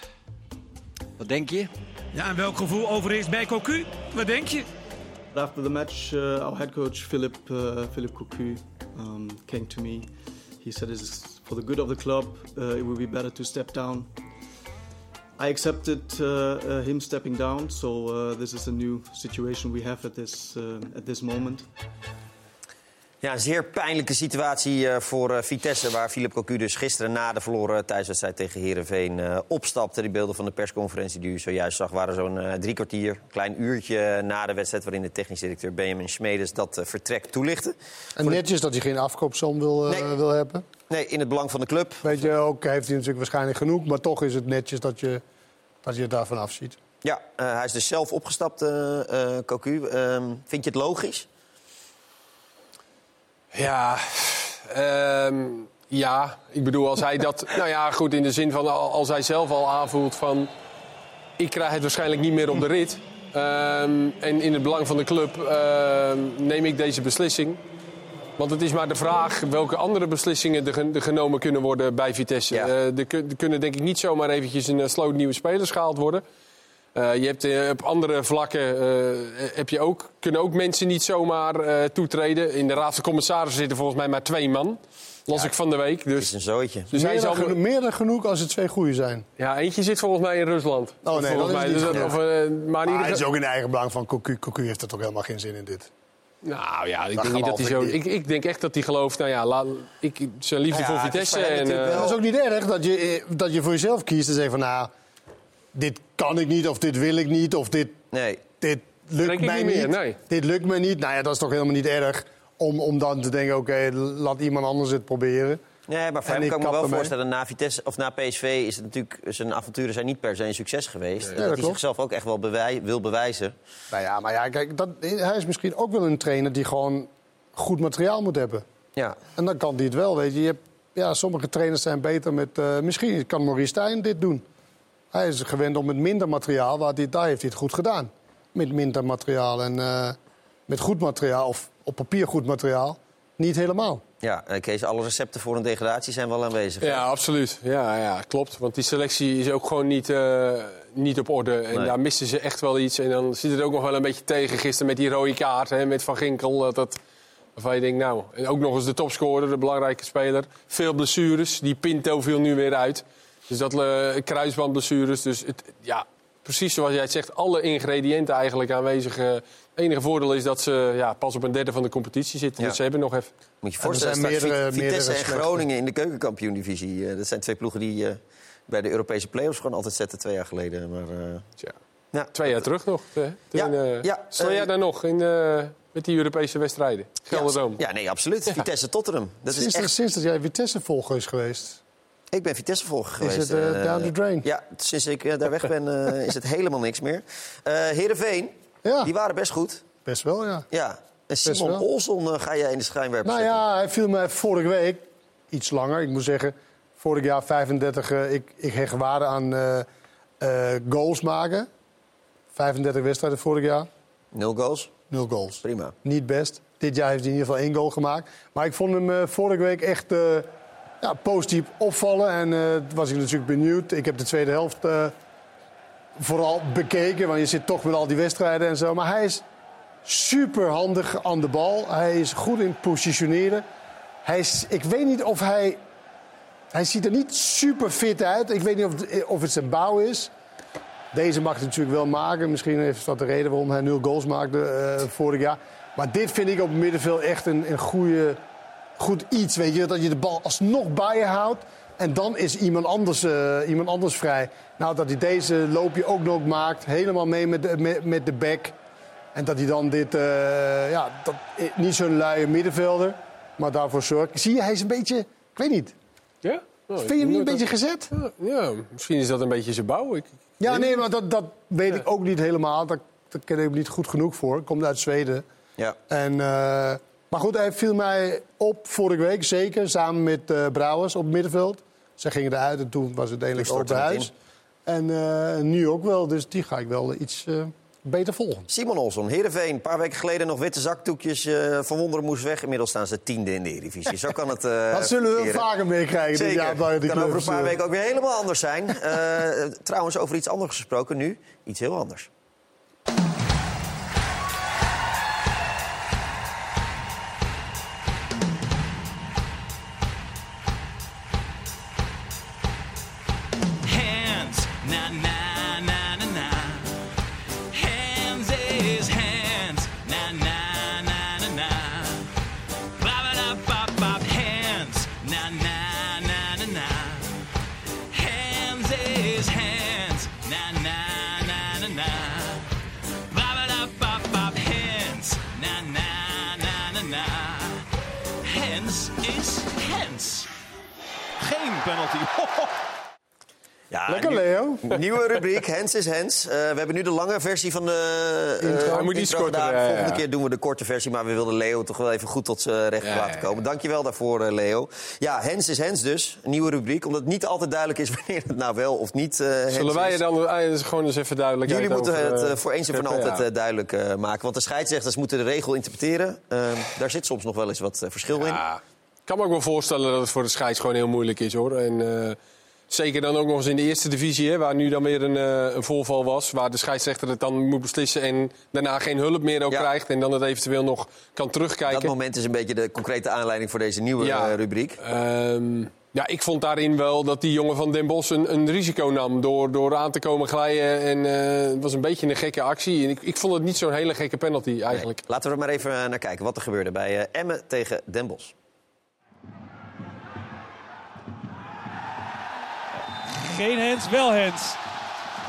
Wat denk je? Ja, en welk gevoel overheerst bij Cocu? Wat denk je? After the match, uh, our head coach Philip uh, Philip Cocu um, came to me. He said, "It's for the good of the club. Uh, it would be better to step down." I accepted uh, uh, him stepping down, so uh, this is a new situation we have at this uh, at this moment. Ja, een zeer pijnlijke situatie eh, voor Vitesse... waar Philip Cocu dus gisteren na de verloren thuiswedstrijd tegen Herenveen opstapte. Die beelden van de persconferentie die u zojuist zag... waren zo'n drie kwartier, een klein uurtje na de wedstrijd... waarin de technisch directeur Benjamin Schmedes dat vertrek toelichtte. En netjes dat hij geen afkoopsom wil, wil hebben. Nee, in het belang van de club. Weet je, ook heeft hij natuurlijk waarschijnlijk genoeg... maar toch is het netjes dat je, dat je het daarvan afziet. Ja, eh, hij is dus zelf opgestapt, eh eh, Cocu. Ehm, vind je het logisch? Ja, ehm, ja, ik bedoel, als hij dat... [LAUGHS] nou ja, goed, in de zin van al- als hij zelf al aanvoelt van... ik krijg het waarschijnlijk niet meer op de rit. Ehm, en in het belang van de club ehm, neem ik deze beslissing. Want het is maar de vraag welke andere beslissingen er, gen- er genomen kunnen worden bij Vitesse. Eh, er, kun- er kunnen denk ik niet zomaar eventjes een eh, sloot nieuwe spelers gehaald worden. Eh, je hebt op andere vlakken eh, heb je ook, kunnen ook mensen niet zomaar eh, toetreden. In de Raad van Commissarissen zitten volgens mij maar twee man. Las ik van de week. Dus, is een zooitje. Dus hij meer, zal, dan geno- meer dan genoeg als het twee goede zijn. ja, eentje zit volgens mij in Rusland. Oh nee, volgens dat is mij. niet Dus dat- genoeg. of, maar in Maar ieder het is geval- ook in eigen belang van Cocu. Cocu heeft er toch helemaal geen zin in dit. Nou ja, ik Dat denk niet dat hij zo. ik. Ik, denk echt dat hij gelooft. Nou ja, ik, zijn liefde Nou ja, voor het is Vitesse. En, natuurlijk eh, is ook niet erg dat je, eh, dat je voor jezelf kiest en zegt van nou, dit kan ik niet of dit wil ik niet of dit, Nee. dit lukt mij niet meer, nee. Dit lukt me niet. Nou ja, dat is toch helemaal niet erg om, om dan te denken, oké, laat iemand anders het proberen. Nee, maar voor En hem ik kan ik me wel ermee. voorstellen, na, Vitesse, of na PSV is het natuurlijk, zijn avonturen zijn niet per se een succes geweest. dat dat hij zichzelf ook echt wel bewij- wil bewijzen. Nou ja, maar ja, kijk, dat, hij is misschien ook wel een trainer die gewoon goed materiaal moet hebben. Ja. En dan kan hij het wel, weet je. je hebt, ja, sommige trainers zijn beter met... eh, misschien kan Maurice Stijn dit doen. Hij is gewend om met minder materiaal, waar hij, daar heeft hij het goed gedaan. Met minder materiaal en eh, met goed materiaal, of op papier goed materiaal, niet helemaal. Ja, en Kees, alle recepten voor een degradatie zijn wel aanwezig. hè? Ja, absoluut. Ja, ja, klopt. Want die selectie is ook gewoon niet, eh, niet op orde. En Nee. daar missen ze echt wel iets. En dan zit het ook nog wel een beetje tegen gisteren met die rode kaart. Hè, met Van Ginkel. Dat, dat, waarvan je denkt, nou... En ook nog eens de topscorer, de belangrijke speler. Veel blessures. Die Pinto viel nu weer uit. Dus dat eh, kruisbandblessures. Dus het, ja, precies zoals jij het zegt. Alle ingrediënten eigenlijk aanwezig. eh. Het enige voordeel is dat ze ja, pas op een derde van de competitie zitten. Ja. Dus ze hebben nog even... Moet je En er voorstellen, zijn meerdere- Vit- Vitesse meerdere en. Groningen in de keukenkampioen-divisie. Eh, dat zijn twee ploegen die eh, bij de Europese play-offs gewoon altijd zetten, twee jaar geleden. Maar, eh, Tja. ja. Twee jaar terug nog. Hè? Ja, Toen, eh, ja, eh, jij daar nog in, eh, met die Europese wedstrijden? Gelderdoom. Ja, nee, absoluut. Vitesse Tottenham. Dat is sinds, echt... sinds dat jij Vitesse-volger is geweest. Ik ben Vitesse-volger geweest. het, eh, eh, down the drain? Ja, sinds ik daar weg ben eh, is het helemaal niks meer. Eh Heerenveen, Ja, die waren best goed. best wel, ja. Ja. En Simon. Olsson eh, ga jij in de schijnwerper Nou zetten. ja, hij viel me vorige week iets langer. Ik moet zeggen, vorig jaar 35. eh, ik, ik hecht waarde aan eh, goals maken. 35 wedstrijden vorig jaar, Nul goals, nul goals. prima. Niet best. Dit jaar heeft hij in ieder geval één goal gemaakt. Maar ik vond hem vorige week echt ja, positief opvallen. En eh, was ik natuurlijk benieuwd. Ik heb de tweede helft vooral bekeken. Want je zit toch met al die wedstrijden en zo. Maar hij is super handig aan de bal. Hij is goed in het positioneren. Hij is, ik weet niet of hij... Hij ziet er niet super fit uit. Ik weet niet of het, of het zijn bouw is. Deze mag hij natuurlijk wel maken. Misschien heeft dat de reden waarom hij nul goals maakte eh, vorig jaar. Maar dit vind ik op het middenveld echt een, een goede, goed iets. Weet je, dat je de bal alsnog bij je houdt. En dan is iemand anders, eh, iemand anders vrij. Nou, dat hij deze loopje ook nog maakt. Helemaal mee met de, met, met de back. En dat hij dan dit, eh, ja, dat, eh, niet zo'n luie middenvelder. Maar daarvoor zorgt. Zie je, hij is een beetje, ik weet niet. Ja? Oh, ik Vind je hem niet een beetje dat- gezet? Ja, misschien is dat een beetje zijn bouw. Ik, Ja, nee, maar dat, dat weet ik ook niet helemaal. Daar, daar ken ik hem niet goed genoeg voor. Komt uit Zweden. Ja. En, eh, maar goed, hij viel mij op vorige week, zeker. Samen met eh, Brouwers op het middenveld. Ze gingen eruit en toen was het uiteindelijk Toen open huis. En eh, nu ook wel, dus die ga ik wel iets eh, beter volgen. Simon Olsson, Heerenveen. Een paar weken geleden nog witte zakdoekjes. van Wonderen moest weg. Inmiddels staan ze tiende in de Eredivisie. Zo kan het [LAUGHS] dat zullen we verkeren. vaker meekrijgen dit Zeker. jaar die kan over een paar weken ook weer helemaal anders zijn. Trouwens, over iets anders gesproken nu. Iets heel anders. Hens is Hens. Eh, we hebben nu de lange versie van de eh, Intro. Hij moet iets intro korter, gedaan. ja, ja. Volgende keer doen we de korte versie, maar we wilden Leo toch wel even goed tot zijn recht Ja, laten ja, komen. Dankjewel daarvoor, eh, Leo. Ja, Hens is Hens dus, een nieuwe rubriek. Omdat het niet altijd duidelijk is [LAUGHS] wanneer het nou wel of niet eh Hens Zullen wij er dan gewoon eens even duidelijk Jullie moeten over, het voor eens en voor scheppen? altijd duidelijk maken. Want de scheidsrechters moeten de regel interpreteren. Eh, daar zit soms nog wel eens wat verschil in. Ik kan me ook wel voorstellen dat het voor de scheids gewoon heel moeilijk is hoor. En, eh, zeker dan ook nog eens in de eerste divisie, hè, waar nu dan weer een, eh, een voorval was. Waar de scheidsrechter het dan moet beslissen en daarna geen hulp meer ook Ja. krijgt. En dan het eventueel nog kan Dat terugkijken. moment is een beetje de concrete aanleiding voor deze nieuwe Ja. eh, rubriek. Ehm, Ja, ik vond daarin wel dat die jongen van Den Bosch een, een risico nam door, door aan te komen glijden. En eh, het was een beetje een gekke actie. En ik, ik vond het niet zo'n hele gekke penalty eigenlijk. Laten we er maar even naar kijken wat er gebeurde bij eh, Emmen tegen Den Bosch. Geen hands, wel hands.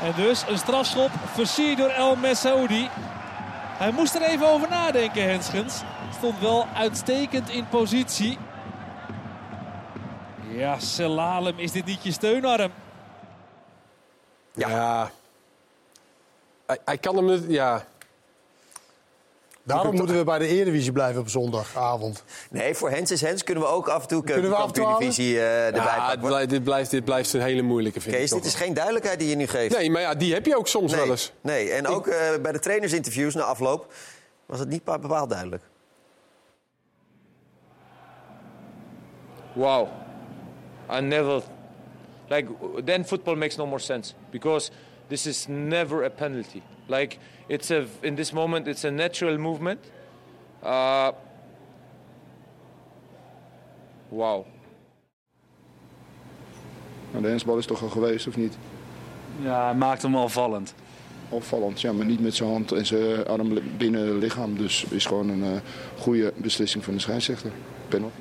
En dus een strafschop versierd door El Messaoudi. Hij moest er even over nadenken, Henschens. Stond wel uitstekend in positie. Ja, Selalem, is dit niet je steunarm? Ja. Hij, kan hem... Ja. Daarom moeten we bij de Eredivisie blijven op zondagavond. Nee, voor Hens is Hens kunnen we ook af en toe Kunnen we af en toe keukenkampioen-divisie eh, erbij Ja, pakken. dit, blijft, dit blijft een hele moeilijke, vind Kees, ik dit is geen duidelijkheid die je nu geeft. Nee, maar ja, die heb je ook soms nee, wel eens. Nee, en ook eh, bij de trainersinterviews na afloop was het niet bepaald duidelijk. wow i never like then football makes no more sense because this is never a penalty like it's a in this moment it's a natural movement uh wow Nou, de hensbal is toch al geweest, of niet? Ja, hij maakt hem al vallend. Opvallend, ja, maar niet met zijn hand en zijn arm binnen het lichaam. Dus is gewoon een eh, goede beslissing van de scheidsrechter. Penalty.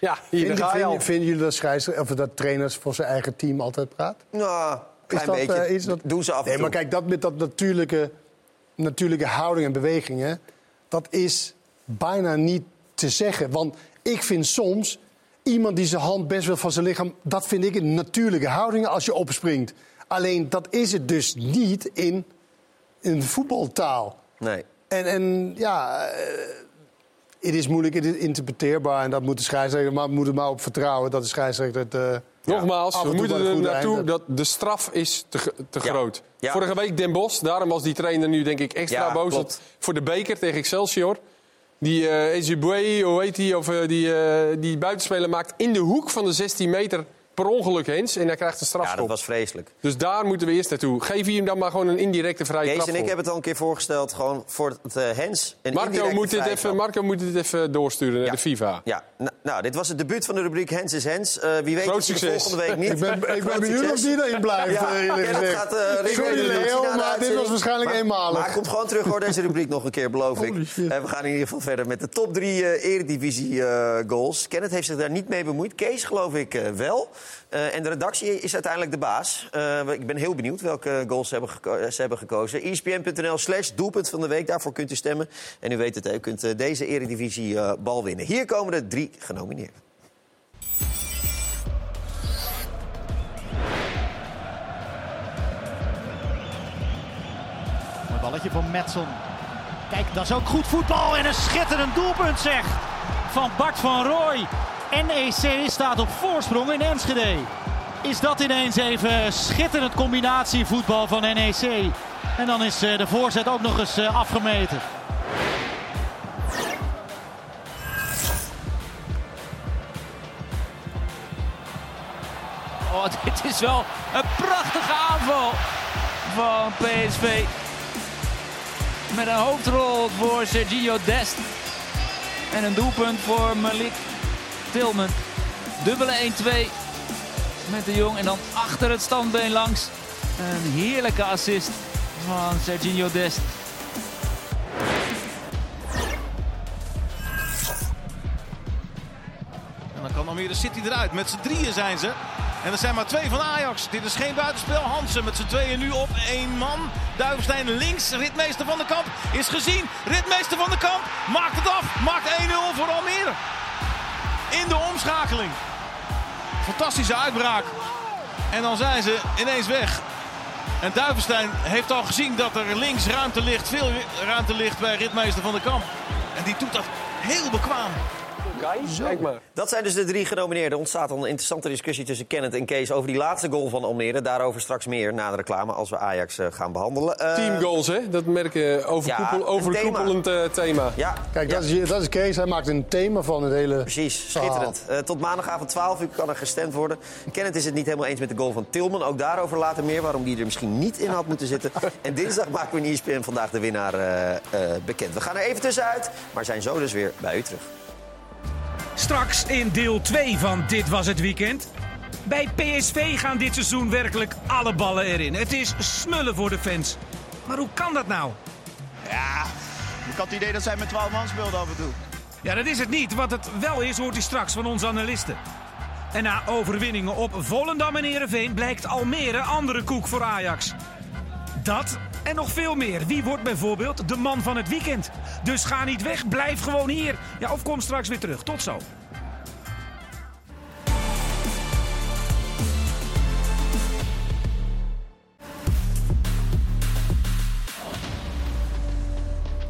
Ja, hier al. vinden, vinden jullie dat, scheidsrechter- of dat trainers voor zijn eigen team altijd praat? Nou, klein Is dat, beetje. eh, is dat... Doen ze af en Nee, toe. maar kijk, dat met dat natuurlijke, natuurlijke houding en bewegingen... dat is bijna niet te zeggen. Want ik vind soms, iemand die zijn hand best wel van zijn lichaam... dat vind ik een natuurlijke houding als je opspringt. Alleen, dat is het dus niet in, in voetbaltaal. Nee. En, en ja, eh, het is moeilijk het is interpreteerbaar en dat moet de scheidsrechter, maar we moeten er maar op vertrouwen dat de scheidsrechter het. eh, Nogmaals, we moeten er naartoe dat de straf is te, te Ja. groot. Ja. Vorige week Den Bosch, daarom was die trainer nu denk ik extra boos. dat- Voor de beker tegen Excelsior. Die Ezebue, hoe heet die, of eh, die, eh, die buitenspeler maakt in de hoek van de 16 meter per ongeluk Hens. En hij krijgt een Ja, strafschop. dat was vreselijk. Dus daar moeten we eerst naartoe. Geef hier hem dan maar gewoon een indirecte vrije Kees trap en ik hebben het al een keer voorgesteld. Gewoon voor het eh, Hens. Een Marco moet, dit even. Marco moet dit even doorsturen naar Ja. de FIFA. Ja, nou, nou, dit was het debuut van de rubriek Hens is Hens. Eh, wie weet Groot succes. volgende week niet. Ik ben, ik ben benieuwd of die erin blijft. Ja, eh, dat gaat, eh, Rick Sorry. Leo, de maar dit was waarschijnlijk Maar- eenmalig. Maar hij komt gewoon terug hoor, deze rubriek nog een keer, beloof ik. En we gaan in ieder geval verder met de top drie eh, eredivisie eh, goals. Kenneth heeft zich daar niet mee bemoeid. Kees geloof ik eh, wel. Eh, en de redactie is uiteindelijk de baas. Eh, ik ben heel benieuwd welke goals ze hebben, ze hebben gekozen. ESPN.nl slash doelpunt van de week. Daarvoor kunt u stemmen. En u weet het, u kunt eh, deze eredivisie bal winnen. Hier komen de drie genomineerden. Balletje van Metson. Kijk, dat is ook goed voetbal en een schitterend doelpunt zeg. Van Bart van Rooij. NEC staat op voorsprong in Enschede. Is dat ineens even schitterend combinatievoetbal van NEC. En dan is eh, de voorzet ook nog eens eh, afgemeten. Oh, [LAUGHS] dit is wel een prachtige aanval van PSV. Met een hoofdrol voor Sergio Dest. En een doelpunt voor Malik Tilman. Dubbele 1-2 met de Jong. En dan achter het standbeen langs. Een heerlijke assist van Sergio Dest. En dan kan Almere City eruit. Met z'n drieën zijn ze. En er zijn maar twee van Ajax. Dit is geen buitenspel. Hansen met z'n tweeën nu op één man. Duivenstein links. Ritmeester van de Kamp is gezien. Ritmeester van de Kamp maakt het af. Maakt 1-0 voor Almere. In de omschakeling. Fantastische uitbraak. En dan zijn ze ineens weg. En Duivenstein heeft al gezien dat er links ruimte ligt. Veel ruimte ligt bij Ritmeester van de Kamp. En die doet dat heel bekwaam. Kijk maar. Dat zijn dus de drie genomineerden. Er ontstaat dan een interessante discussie tussen Kenneth en Kees over die laatste goal van Almere. Daarover straks meer na de reclame als we Ajax eh, gaan behandelen. Eh, Teamgoals, hè? Dat merken overkoepel, Ja, overkoepelend eh, thema. Ja, Kijk, dat, is, dat is Kees. Hij maakt een thema van het hele. Precies, schitterend. Tot maandagavond 12 uur kan er gestemd worden. Kenneth is het niet helemaal eens met de goal van Tilman. Ook daarover later meer, waarom die er misschien niet in had moeten zitten. [LAUGHS] En dinsdag maken we in ESPN vandaag de winnaar eh, eh, bekend. We gaan er even tussenuit, maar zijn zo dus weer bij u terug. Straks in deel 2 van Dit Was Het Weekend. Bij PSV gaan dit seizoen werkelijk alle ballen erin. Het is smullen voor de fans. Maar hoe kan dat nou? Ja, ik had het idee dat zij met 12 man speelden af en toe. Ja, dat is het niet. Wat het wel is, hoort u straks van onze analisten. En na overwinningen op Volendam en Heerenveen blijkt Almere andere koek voor Ajax. Dat en nog veel meer. Wie wordt bijvoorbeeld de man van het weekend? Dus ga niet weg, blijf gewoon hier. Ja, of kom straks weer terug. Tot zo.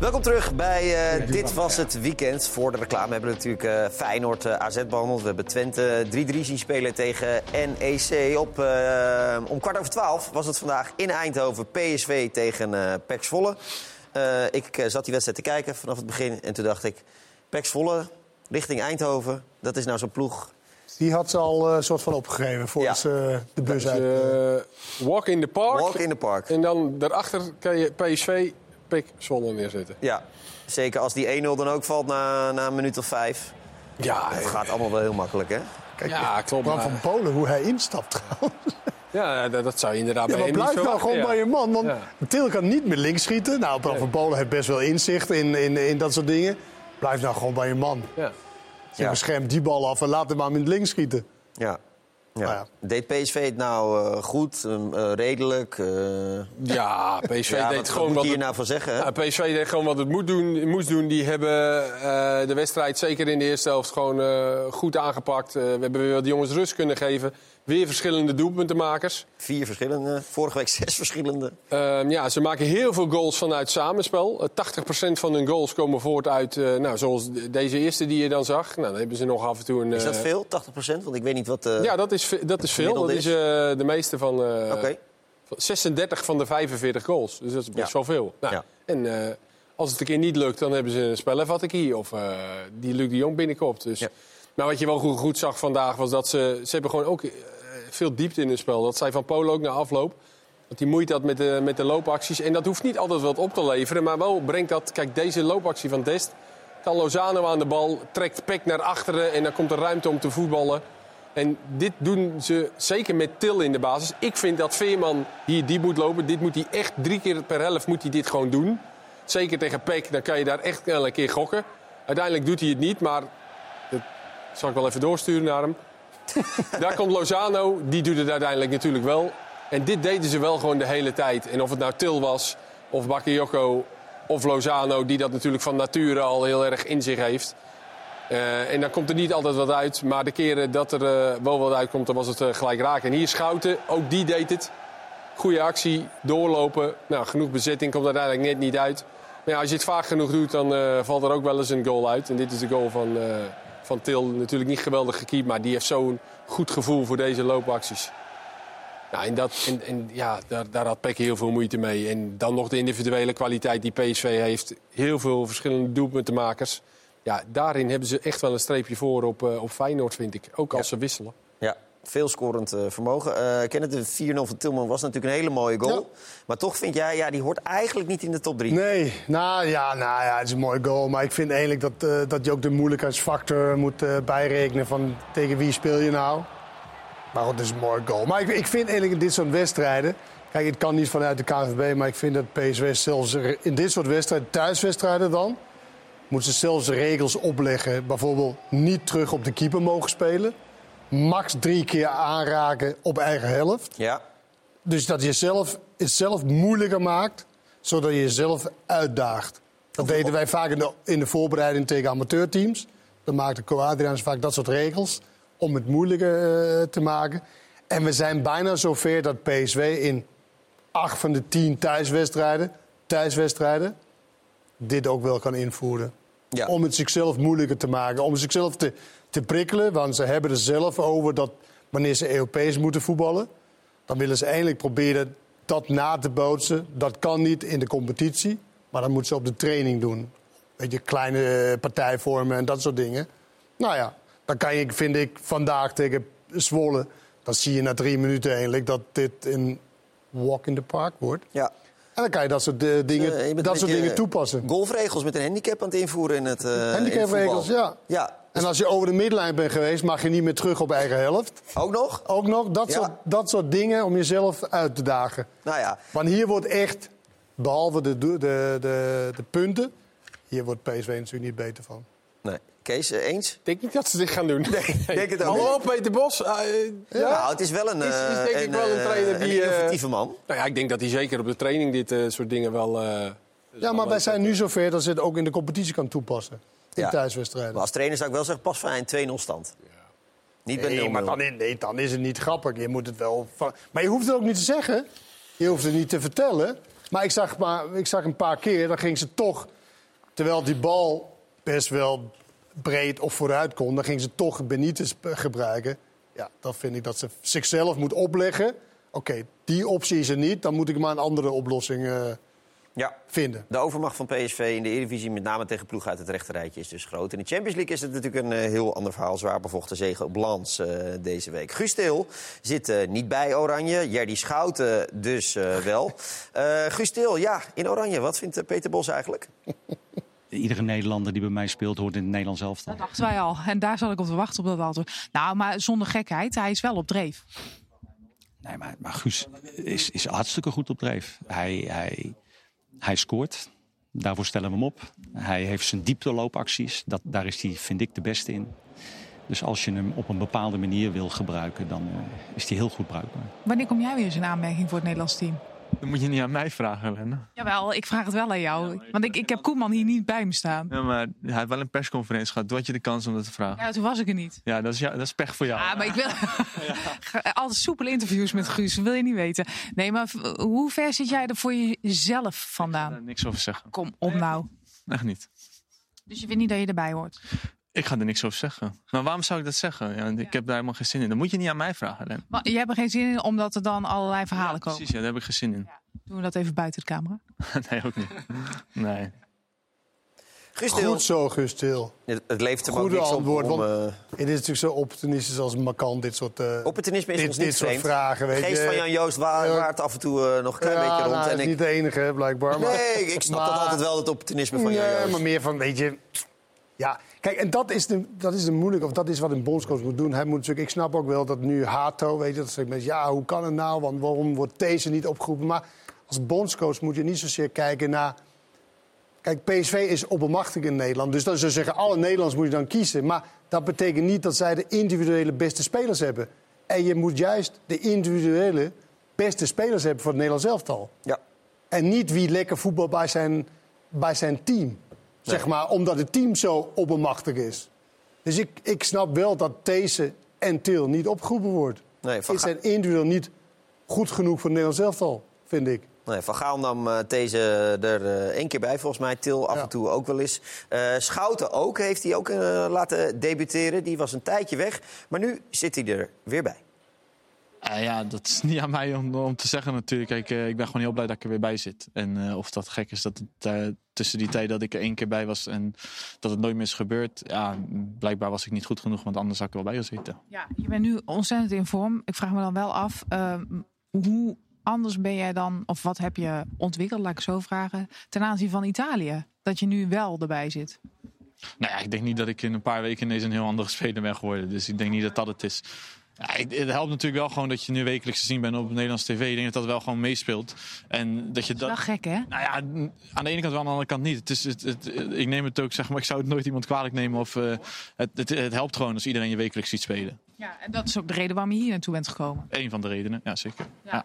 Welkom terug bij eh, Dit Was Het Weekend. Voor de reclame hebben we natuurlijk eh, Feyenoord eh, AZ behandeld. We hebben Twente 3-3 zien spelen tegen NEC. Op, eh, om kwart over twaalf was het vandaag in Eindhoven PSV tegen eh PEC Zwolle. Eh, ik eh, zat die wedstrijd te kijken vanaf het begin en toen dacht ik... PEC Zwolle richting Eindhoven, dat is nou zo'n ploeg... Die had ze al een soort van opgegeven voor ze de bus uit. Eh, walk in the park. Walk in the park. En dan daarachter kan je PSV, Pik, Zwolle neerzetten. Ja, zeker als die 1-0 dan ook valt na, na een minuut of vijf. Ja, het gaat allemaal wel heel makkelijk, hè? Kijk, Ja, klopt, Bram maar- van Polen, hoe hij instapt trouwens. Ja, dat, dat zou je inderdaad Ja, bij maar hem niet blijf nou gewoon ja. bij je man. Want Ja. Til kan niet meer links schieten. Nou, Bram van Polen heeft best wel inzicht in, in, in dat soort dingen. Blijf nou gewoon bij je man. Ja. Je beschermt die bal af en laat hem maar met links schieten. Ja. Ja. Nou ja. Deed PSV het nou eh, goed, ehm, eh, redelijk? eh? Ja, PSV Ja, deed wat- gewoon wat moet wat je hier het- nou van zeggen? hè? Ja, PSV deed gewoon wat het moet doen, moest doen. Die hebben eh, de wedstrijd zeker in de eerste helft gewoon eh, goed aangepakt. Eh, we hebben weer wat jongens rust kunnen geven. Weer verschillende doelpuntenmakers. Vier verschillende, vorige week zes verschillende. Ehm, ja, ze maken heel veel goals vanuit samenspel. Eh, 80% van hun goals komen voort uit, eh, nou, zoals de- deze eerste die je dan zag. Nou, dan hebben ze nog af en toe een... Is dat eh, veel, 80% Want ik weet niet wat... eh, Ja, dat is, dat is veel. Dat is eh, de meeste van, eh, Oké. van 36 van de 45 goals. Dus dat is best Ja. wel veel. Nou, Ja. En eh, als het een keer niet lukt, dan hebben ze een spellenvattekie. Of eh, die Luc de Jong binnenkopt. Dus. Ja. Maar wat je wel goed, goed zag vandaag, was dat ze... Ze hebben gewoon ook eh, veel diepte in hun spel. Dat zei Van Polen ook na afloop. Want die moeite had met de, met de loopacties. En dat hoeft niet altijd wat op te leveren. Maar wel brengt dat... Kijk, deze loopactie van Dest... Kan Lozano aan de bal, trekt Peck naar achteren... en dan komt er ruimte om te voetballen. En dit doen ze zeker met Til in de basis. Ik vind dat Veerman hier diep moet lopen. Dit moet hij echt drie keer per helft moet hij dit gewoon doen. Zeker tegen Peck, dan kan je daar echt een keer gokken. Uiteindelijk doet hij het niet, maar... Dat zal ik wel even doorsturen naar hem. [LAUGHS] Daar komt Lozano, die doet het uiteindelijk natuurlijk wel. En dit deden ze wel gewoon de hele tijd. En of het nou Til was, of Bakayoko, of Lozano... die dat natuurlijk van nature al heel erg in zich heeft... Eh, en dan komt er niet altijd wat uit. Maar de keren dat er eh, wel wat uitkomt, dan was het eh, gelijk raak. En hier Schouten, ook die deed het. Goede actie, doorlopen. Nou, genoeg bezetting komt uiteindelijk net niet uit. Maar ja, als je het vaak genoeg doet, dan valt er ook wel eens een goal uit. En dit is de goal van, van Til. Natuurlijk niet geweldig gekiept, maar die heeft zo'n goed gevoel voor deze loopacties. Nou, en dat, en, en ja, daar, daar had Peck heel veel moeite mee. En dan nog de individuele kwaliteit die PSV heeft. Heel veel verschillende doelpuntenmakers. Ja, daarin hebben ze echt wel een streepje voor op, eh, op Feyenoord, vind ik. Ook als ze wisselen. Veel scorend eh, vermogen. Eh Kenneth, de 4-0 van Tilman was natuurlijk een hele mooie goal. Maar toch vind jij, ja, die hoort eigenlijk niet in de top 3. Nee, nou ja, nou ja, het is een mooie goal. Maar ik vind eigenlijk dat, eh, dat je ook de moeilijkheidsfactor moet bijrekenen. Van tegen wie speel je nou? Maar goed, het is een mooie goal. Maar ik, ik vind eigenlijk in dit soort wedstrijden... Kijk, het kan niet vanuit de KNVB, maar ik vind dat PSV zelfs in dit soort wedstrijden, thuiswedstrijden dan... moeten ze zelfs regels opleggen. Bijvoorbeeld niet terug op de keeper mogen spelen. Max drie keer aanraken op eigen helft. Ja. Dus dat je zelf, het zelf moeilijker maakt, zodat je jezelf uitdaagt. Dat deden wij vaak in de, in de voorbereiding tegen amateurteams. Dan maakte Co-Adriaans vaak dat soort regels om het moeilijker eh, te maken. En we zijn bijna zover dat PSV in acht van de tien thuiswedstrijden, thuiswedstrijden dit ook wel kan invoeren. Ja. Om het zichzelf moeilijker te maken, om zichzelf te, te prikkelen. Want ze hebben er zelf over dat wanneer ze Europees moeten voetballen... dan willen ze eindelijk proberen dat na te bootsen. Dat kan niet in de competitie, maar dat moeten ze op de training doen. Weet je, kleine eh, partijvormen en dat soort dingen. Nou ja, dan kan je, vind ik, vandaag tegen Zwolle... dan zie je na drie minuten eigenlijk dat dit een walk in the park wordt. Ja. En dan kan je dat soort, eh, dingen, Eh, dat soort dingen toepassen. Golfregels met een handicap aan het invoeren in het. in het Handicapregels, ja. Ja, En als je over de midlijn bent geweest, mag je niet meer terug op eigen helft. Ook nog? Ook nog. Dat, Ja. soort, dat soort dingen om jezelf uit te dagen. Nou ja, Want hier wordt echt, behalve de, de, de, de, punten... hier wordt PSV natuurlijk niet beter van. nee. Kees, eh, eens? Ik denk niet dat ze dit gaan doen. Nee, denk het ook Hallo, niet. Peter Bos. Eh, ja. Nou, het is wel een, Is- is eh, denk ik wel een trainer die, een innovatieve man. Nou ja, ik denk dat hij zeker op de training dit eh, soort dingen wel... eh, Ja, maar wij zijn nu zover dat ze het ook in de competitie kan toepassen. In Ja. thuiswedstrijden. Maar als trainer zou ik wel zeggen, pas van een 2-0 stand. Niet bij 0-0. Nee, maar dan, is- nee, dan is het niet grappig. Je moet het wel van... Maar je hoeft het ook niet te zeggen. Je hoeft het niet te vertellen. Maar ik zag, maar, ik zag een paar keer, dan ging ze toch... Terwijl die bal best wel breed of vooruit kon... dan ging ze toch Benitez gebruiken. Ja, dan vind ik dat ze zichzelf moet opleggen. Oké, die optie is er niet. Dan moet ik maar een andere oplossing eh, Ja. vinden. De overmacht van PSV in de Eredivisie, met name tegen ploeg uit het rechterrijtje, is dus groot. In de Champions League is het natuurlijk een eh, heel ander verhaal. Zwaar bevochten zege op Lans eh, deze week. Guus Til zit eh, niet bij Oranje. Jerdy Schouten dus eh, [LAUGHS] wel. Eh Guus Til, ja, in Oranje. Wat vindt Peter Bos eigenlijk? Iedere Nederlander die bij mij speelt, hoort in het Nederlands elftal. Dat dachten wij al. En daar zat ik op te wachten op dat antwoord. Nou, maar zonder gekheid, hij is wel op dreef. Nee, maar, maar Guus is, is hartstikke goed op dreef. Hij, hij, hij scoort. Daarvoor stellen we hem op. Hij heeft zijn diepteloopacties. Dat, daar is hij, vind ik, de beste in. Dus als je hem op een bepaalde manier wil gebruiken, dan eh, is hij heel goed bruikbaar. Wanneer kom jij weer eens in aanmerking voor het Nederlands team? Dat moet je niet aan mij vragen, Lenne. Jawel, ik vraag het wel aan jou. Want ik, ik heb Koeman hier niet bij me staan. Ja, maar hij heeft wel een persconferentie gehad. Toen had je de kans om dat te vragen. Ja, toen was ik er niet. Ja, dat is, ja, dat is pech voor jou. Ah, maar ik wil [LAUGHS] altijd soepele interviews met Guus. Wil je niet weten? Nee, maar hoe ver zit jij er voor jezelf vandaan? Daar niks over zeggen. Kom op nou. Echt niet. Dus je vindt niet dat je erbij hoort? Ik ga er niks over zeggen. Maar waarom zou ik dat zeggen? Ja, ik heb daar helemaal geen zin in. Dat moet je niet aan mij vragen, Len. Maar jij hebt er geen zin in omdat er dan allerlei verhalen komen. Precies, ja, daar heb ik geen zin in. Doen we dat even buiten de camera? [LAUGHS] nee, ook niet. Nee. Guus Til. Goed zo, Guus Til. Het, hem ook Goede niks op antwoord. om... want eh, Het is natuurlijk zo opportunistisch als Macan dit soort, eh Opportunisme is dit, ons dit soort vragen. Weet De geest je. van Jan Joost wa- Ja. waart af en toe eh, nog een klein ja, beetje rond. nou, en is ik, niet de enige, blijkbaar. Maar, nee, ik snap dat altijd wel, het opportunisme van Jan Nee, Joost. maar meer van, weet je... Ja, kijk, en dat is, de, dat is de moeilijke, of dat is wat een bondscoach moet doen. Hij moet natuurlijk, ik snap ook wel dat nu Hato, weet je, dat zegt mensen, ja, hoe kan het nou? Want waarom wordt deze niet opgeroepen? Maar als bondscoach moet je niet zozeer kijken naar... Kijk, PSV is oppermachtig in Nederland. Dus dat zou zeggen, alle Nederlands moet je dan kiezen. Maar dat betekent niet dat zij de individuele beste spelers hebben. En je moet juist de individuele beste spelers hebben voor het Nederlands elftal. Ja. En niet wie lekker voetbal bij zijn, bij zijn team. Zeg maar, omdat het team zo oppermachtig is. Dus ik, ik snap wel dat deze en Til niet opgeroepen wordt. Nee, Van Is zijn individueel niet goed genoeg voor het Nederlands elftal, vind ik. Nee, van Gaal nam eh, deze er eh, één keer bij, volgens mij. Til af en toe ook wel eens. Eh, Schouten ook, heeft hij ook laten debuteren. Die was een tijdje weg, maar nu zit hij er weer bij. Eh, ja, dat is niet aan mij om, om te zeggen natuurlijk. Kijk, eh, ik ben gewoon heel blij dat ik er weer bij zit. En eh, of dat gek is dat het eh, tussen die tijd dat ik er één keer bij was en dat het nooit meer is gebeurd. Ja, blijkbaar was ik niet goed genoeg, want anders had ik er wel bij gezeten. Ja, je bent nu ontzettend in vorm. Ik vraag me dan wel af, eh, hoe anders ben jij dan, of wat heb je ontwikkeld, laat ik zo vragen, ten aanzien van Italië? Dat je nu wel erbij zit. Nou ja, ik denk niet dat ik in een paar weken ineens een heel andere speler ben geworden. Dus ik denk niet dat dat het is. Ja, het helpt natuurlijk wel gewoon dat je nu wekelijks te zien bent op Nederlands tv. Ik denk dat dat wel gewoon meespeelt. En dat je Dat is dat. wel gek, hè? Nou ja, aan de ene kant wel, aan de andere kant niet. Het is, het, het- ik neem het ook, zeg maar, ik zou het nooit iemand kwalijk nemen. Of, eh, het, het, het helpt gewoon als iedereen je wekelijks ziet spelen. Ja, en dat is ook de reden waarom je hier naartoe bent gekomen. Eén van de redenen, ja zeker. Ja.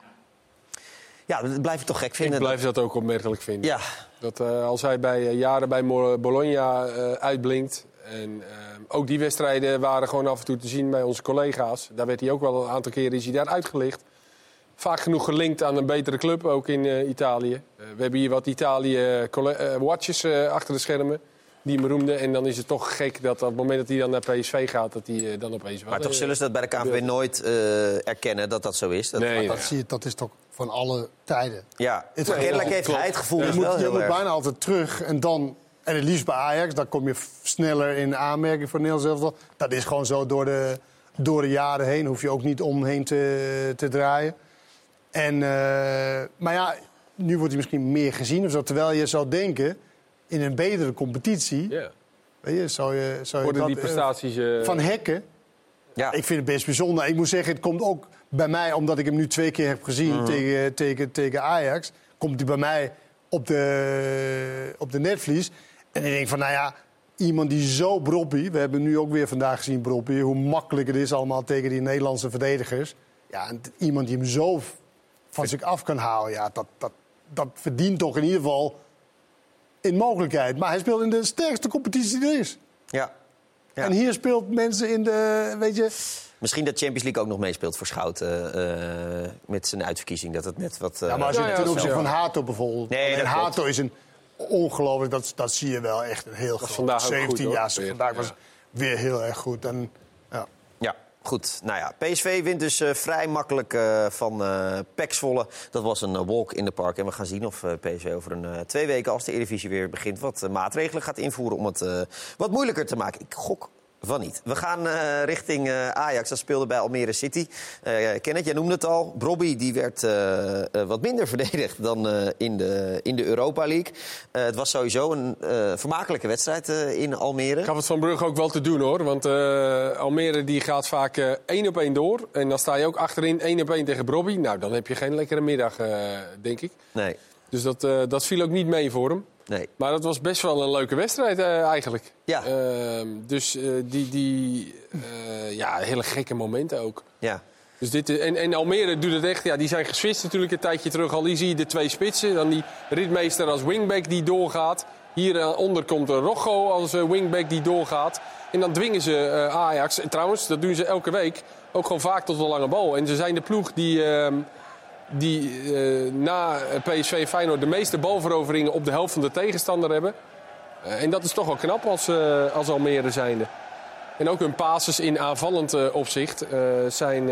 Ja, dat blijf ik toch gek vinden. Ik blijf dat ook opmerkelijk vinden. Ja. Dat eh, als hij bij eh, jaren bij Bologna eh, uitblinkt. En eh, ook die wedstrijden waren gewoon af en toe te zien bij onze collega's. Daar werd hij ook wel een aantal keren is hij daar uitgelicht. Vaak genoeg gelinkt aan een betere club, ook in eh, Italië. Eh, we hebben hier wat Italië-watches eh, achter de schermen. Die me roemde. En dan is het toch gek dat op het moment dat hij dan naar PSV gaat, dat hij dan opeens wel. Maar toch zullen ze dat bij de KNVB nooit eh, erkennen dat dat zo is. Dat, Nee, Dat, zie je, dat is toch van alle tijden. Ja, Het- kennelijk heeft hij het gevoel Je moet, je heel moet bijna altijd terug en dan... En het liefst bij Ajax, dan kom je sneller in aanmerking voor Nederlands elftal. Dat is gewoon zo door de, door de jaren heen. Hoef je ook niet omheen te, te draaien. En, eh, maar ja, nu wordt hij misschien meer gezien of zo. Terwijl je zou denken, in een betere competitie... Ja. Weet je, zou je, zou je Worden dat, die eh, prestaties... eh, van Hekken. Ja. Ik vind het best bijzonder. Ik moet zeggen, het komt ook bij mij, omdat ik hem nu twee keer heb gezien Mhm. tegen, tegen, tegen Ajax. Komt hij bij mij op de, op de netvlies. En ik denk van, nou ja, iemand die zo broppie... We hebben nu ook weer vandaag gezien broppie. Hoe makkelijk het is allemaal tegen die Nederlandse verdedigers. Ja, en iemand die hem zo van zich af kan halen. Ja, dat, dat, dat verdient toch in ieder geval in mogelijkheid. Maar hij speelt in de sterkste competitie die er is. Ja. Ja. En hier speelt mensen in de, weet je... Misschien dat Champions League ook nog meespeelt voor Schouten eh, met zijn uitverkiezing. Dat het net wat... eh, Ja, maar als je ja, ten opzichte zelf- van Hato bijvoorbeeld... Nee, en. Hato is een ongelooflijk, dat, dat zie je wel echt een heel groot. vandaag ook 17 goed, hoor. jaar, vandaag was weer heel erg goed. En, ja. Ja, goed. Nou ja, PSV wint dus eh, vrij makkelijk eh, van eh PEC Zwolle. Dat was een eh, walk in the park. En we gaan zien of eh, PSV over een eh, twee weken, als de Eredivisie weer begint... wat eh, maatregelen gaat invoeren om het eh, wat moeilijker te maken. Ik gok van niet. We gaan eh, richting eh, Ajax. Dat speelde bij Almere City. Eh Kenneth, jij noemde het al. Brobby die werd wat minder [LAUGHS] verdedigd dan in, de, in de Europa League. Het was sowieso een vermakelijke wedstrijd in Almere. gaf het Van Brugge ook wel te doen hoor. Want Almere die gaat vaak één op één door. En dan sta je ook achterin één op één tegen Brobby. Nou, dan heb je geen lekkere middag, denk ik. Nee. Dus dat, dat viel ook niet mee voor hem. Nee. Maar dat was best wel een leuke wedstrijd eh, eigenlijk. Ja. Ehm, dus eh, die, die eh, ja, hele gekke momenten ook. Ja. Dus dit, en, en Almere doet het echt. Ja, die zijn geswitst natuurlijk een tijdje terug al. Die zie je de twee spitsen. Dan die ritmeester als wingback die doorgaat. Hieronder komt Rocco als wingback die doorgaat. En dan dwingen ze Ajax. En trouwens, dat doen ze elke week. Ook gewoon vaak tot een lange bal. En ze zijn de ploeg die, ehm, die eh, na PSV en Feyenoord de meeste balveroveringen op de helft van de tegenstander hebben. Eh, en dat is toch wel knap als, eh, als Almere zijnde. En ook hun passes in aanvallend opzicht zijn,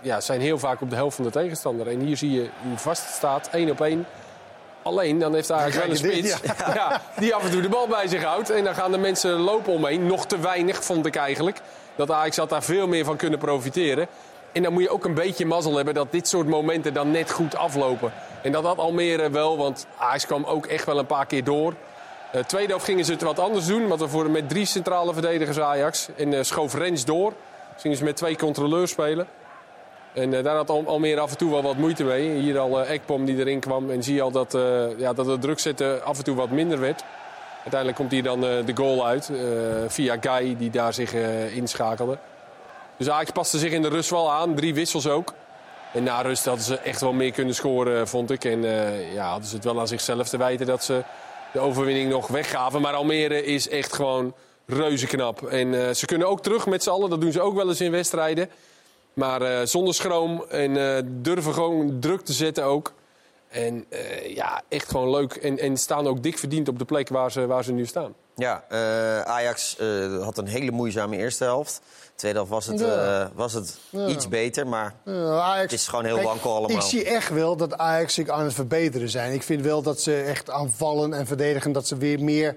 ja, zijn heel vaak op de helft van de tegenstander. En hier zie je hoe vast het staat, één op één. Alleen, dan heeft Ajax wel een dit, spits ja, die af en toe de bal bij zich houdt. En dan gaan de mensen lopen omheen. Nog te weinig, vond ik eigenlijk. Dat Ajax had daar veel meer van kunnen profiteren. En dan moet je ook een beetje mazzel hebben dat dit soort momenten dan net goed aflopen. En dat had Almere wel, want Ajax kwam ook echt wel een paar keer door. Eh tweede helft gingen ze het wat anders doen. Want we voor met drie centrale verdedigers Ajax. En eh, schoof Rens door. Dus gingen ze met twee controleurs spelen. En eh, daar had Al- Almere af en toe wel wat moeite mee. Hier al Ekpom die erin kwam. En zie je al dat, ja, dat het druk zetten af en toe wat minder werd. Uiteindelijk komt hier dan de goal uit. via Guy die daar zich inschakelde. Dus Ajax paste zich in de rust wel aan. Drie wissels ook. En na rust hadden ze echt wel meer kunnen scoren, vond ik. En eh, ja, hadden ze het wel aan zichzelf te wijten dat ze de overwinning nog weggaven. Maar Almere is echt gewoon reuze knap. En eh, ze kunnen ook terug met z'n allen. Dat doen ze ook wel eens in wedstrijden. Maar eh, zonder schroom en eh, durven gewoon druk te zetten ook. En eh, ja, echt gewoon leuk. En, en staan ook dik verdiend op de plek waar ze, waar ze nu staan. Ja, eh, Ajax eh, had een hele moeizame eerste helft. Tweede helft was het, Ja. eh, was het Ja. iets beter, maar Ja, Ajax, het is gewoon heel wankel allemaal. Ik zie echt wel dat Ajax zich aan het verbeteren zijn. Ik vind wel dat ze echt aanvallen en verdedigen... dat ze weer meer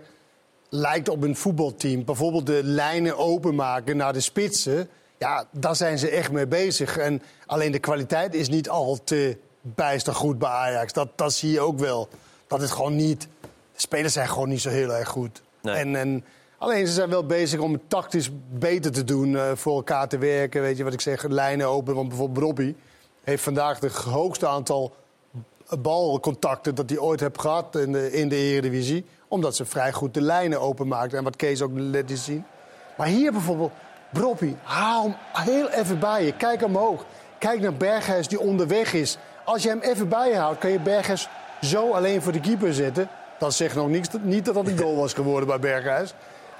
lijkt op een voetbalteam. Bijvoorbeeld de lijnen openmaken naar de spitsen. Ja, daar zijn ze echt mee bezig. En alleen de kwaliteit is niet al te bijster goed bij Ajax. Dat, dat zie je ook wel. Dat het gewoon niet... De spelers zijn gewoon niet zo heel erg goed. En, en alleen ze zijn wel bezig om het tactisch beter te doen, eh, voor elkaar te werken. Weet je wat ik zeg, lijnen open. Want bijvoorbeeld Robbie heeft vandaag het hoogste aantal balcontacten dat hij ooit heeft gehad in de, in de Eredivisie. Omdat ze vrij goed de lijnen openmaakten. En wat Kees ook net is zien. Maar hier bijvoorbeeld, Broppie, haal hem heel even bij je. Kijk omhoog. Kijk naar Berghuis die onderweg is. Als je hem even bij je houdt, kan je Berghuis zo alleen voor de keeper zetten. Dat zegt nog niks, niet dat dat een goal was geworden bij Berghuis.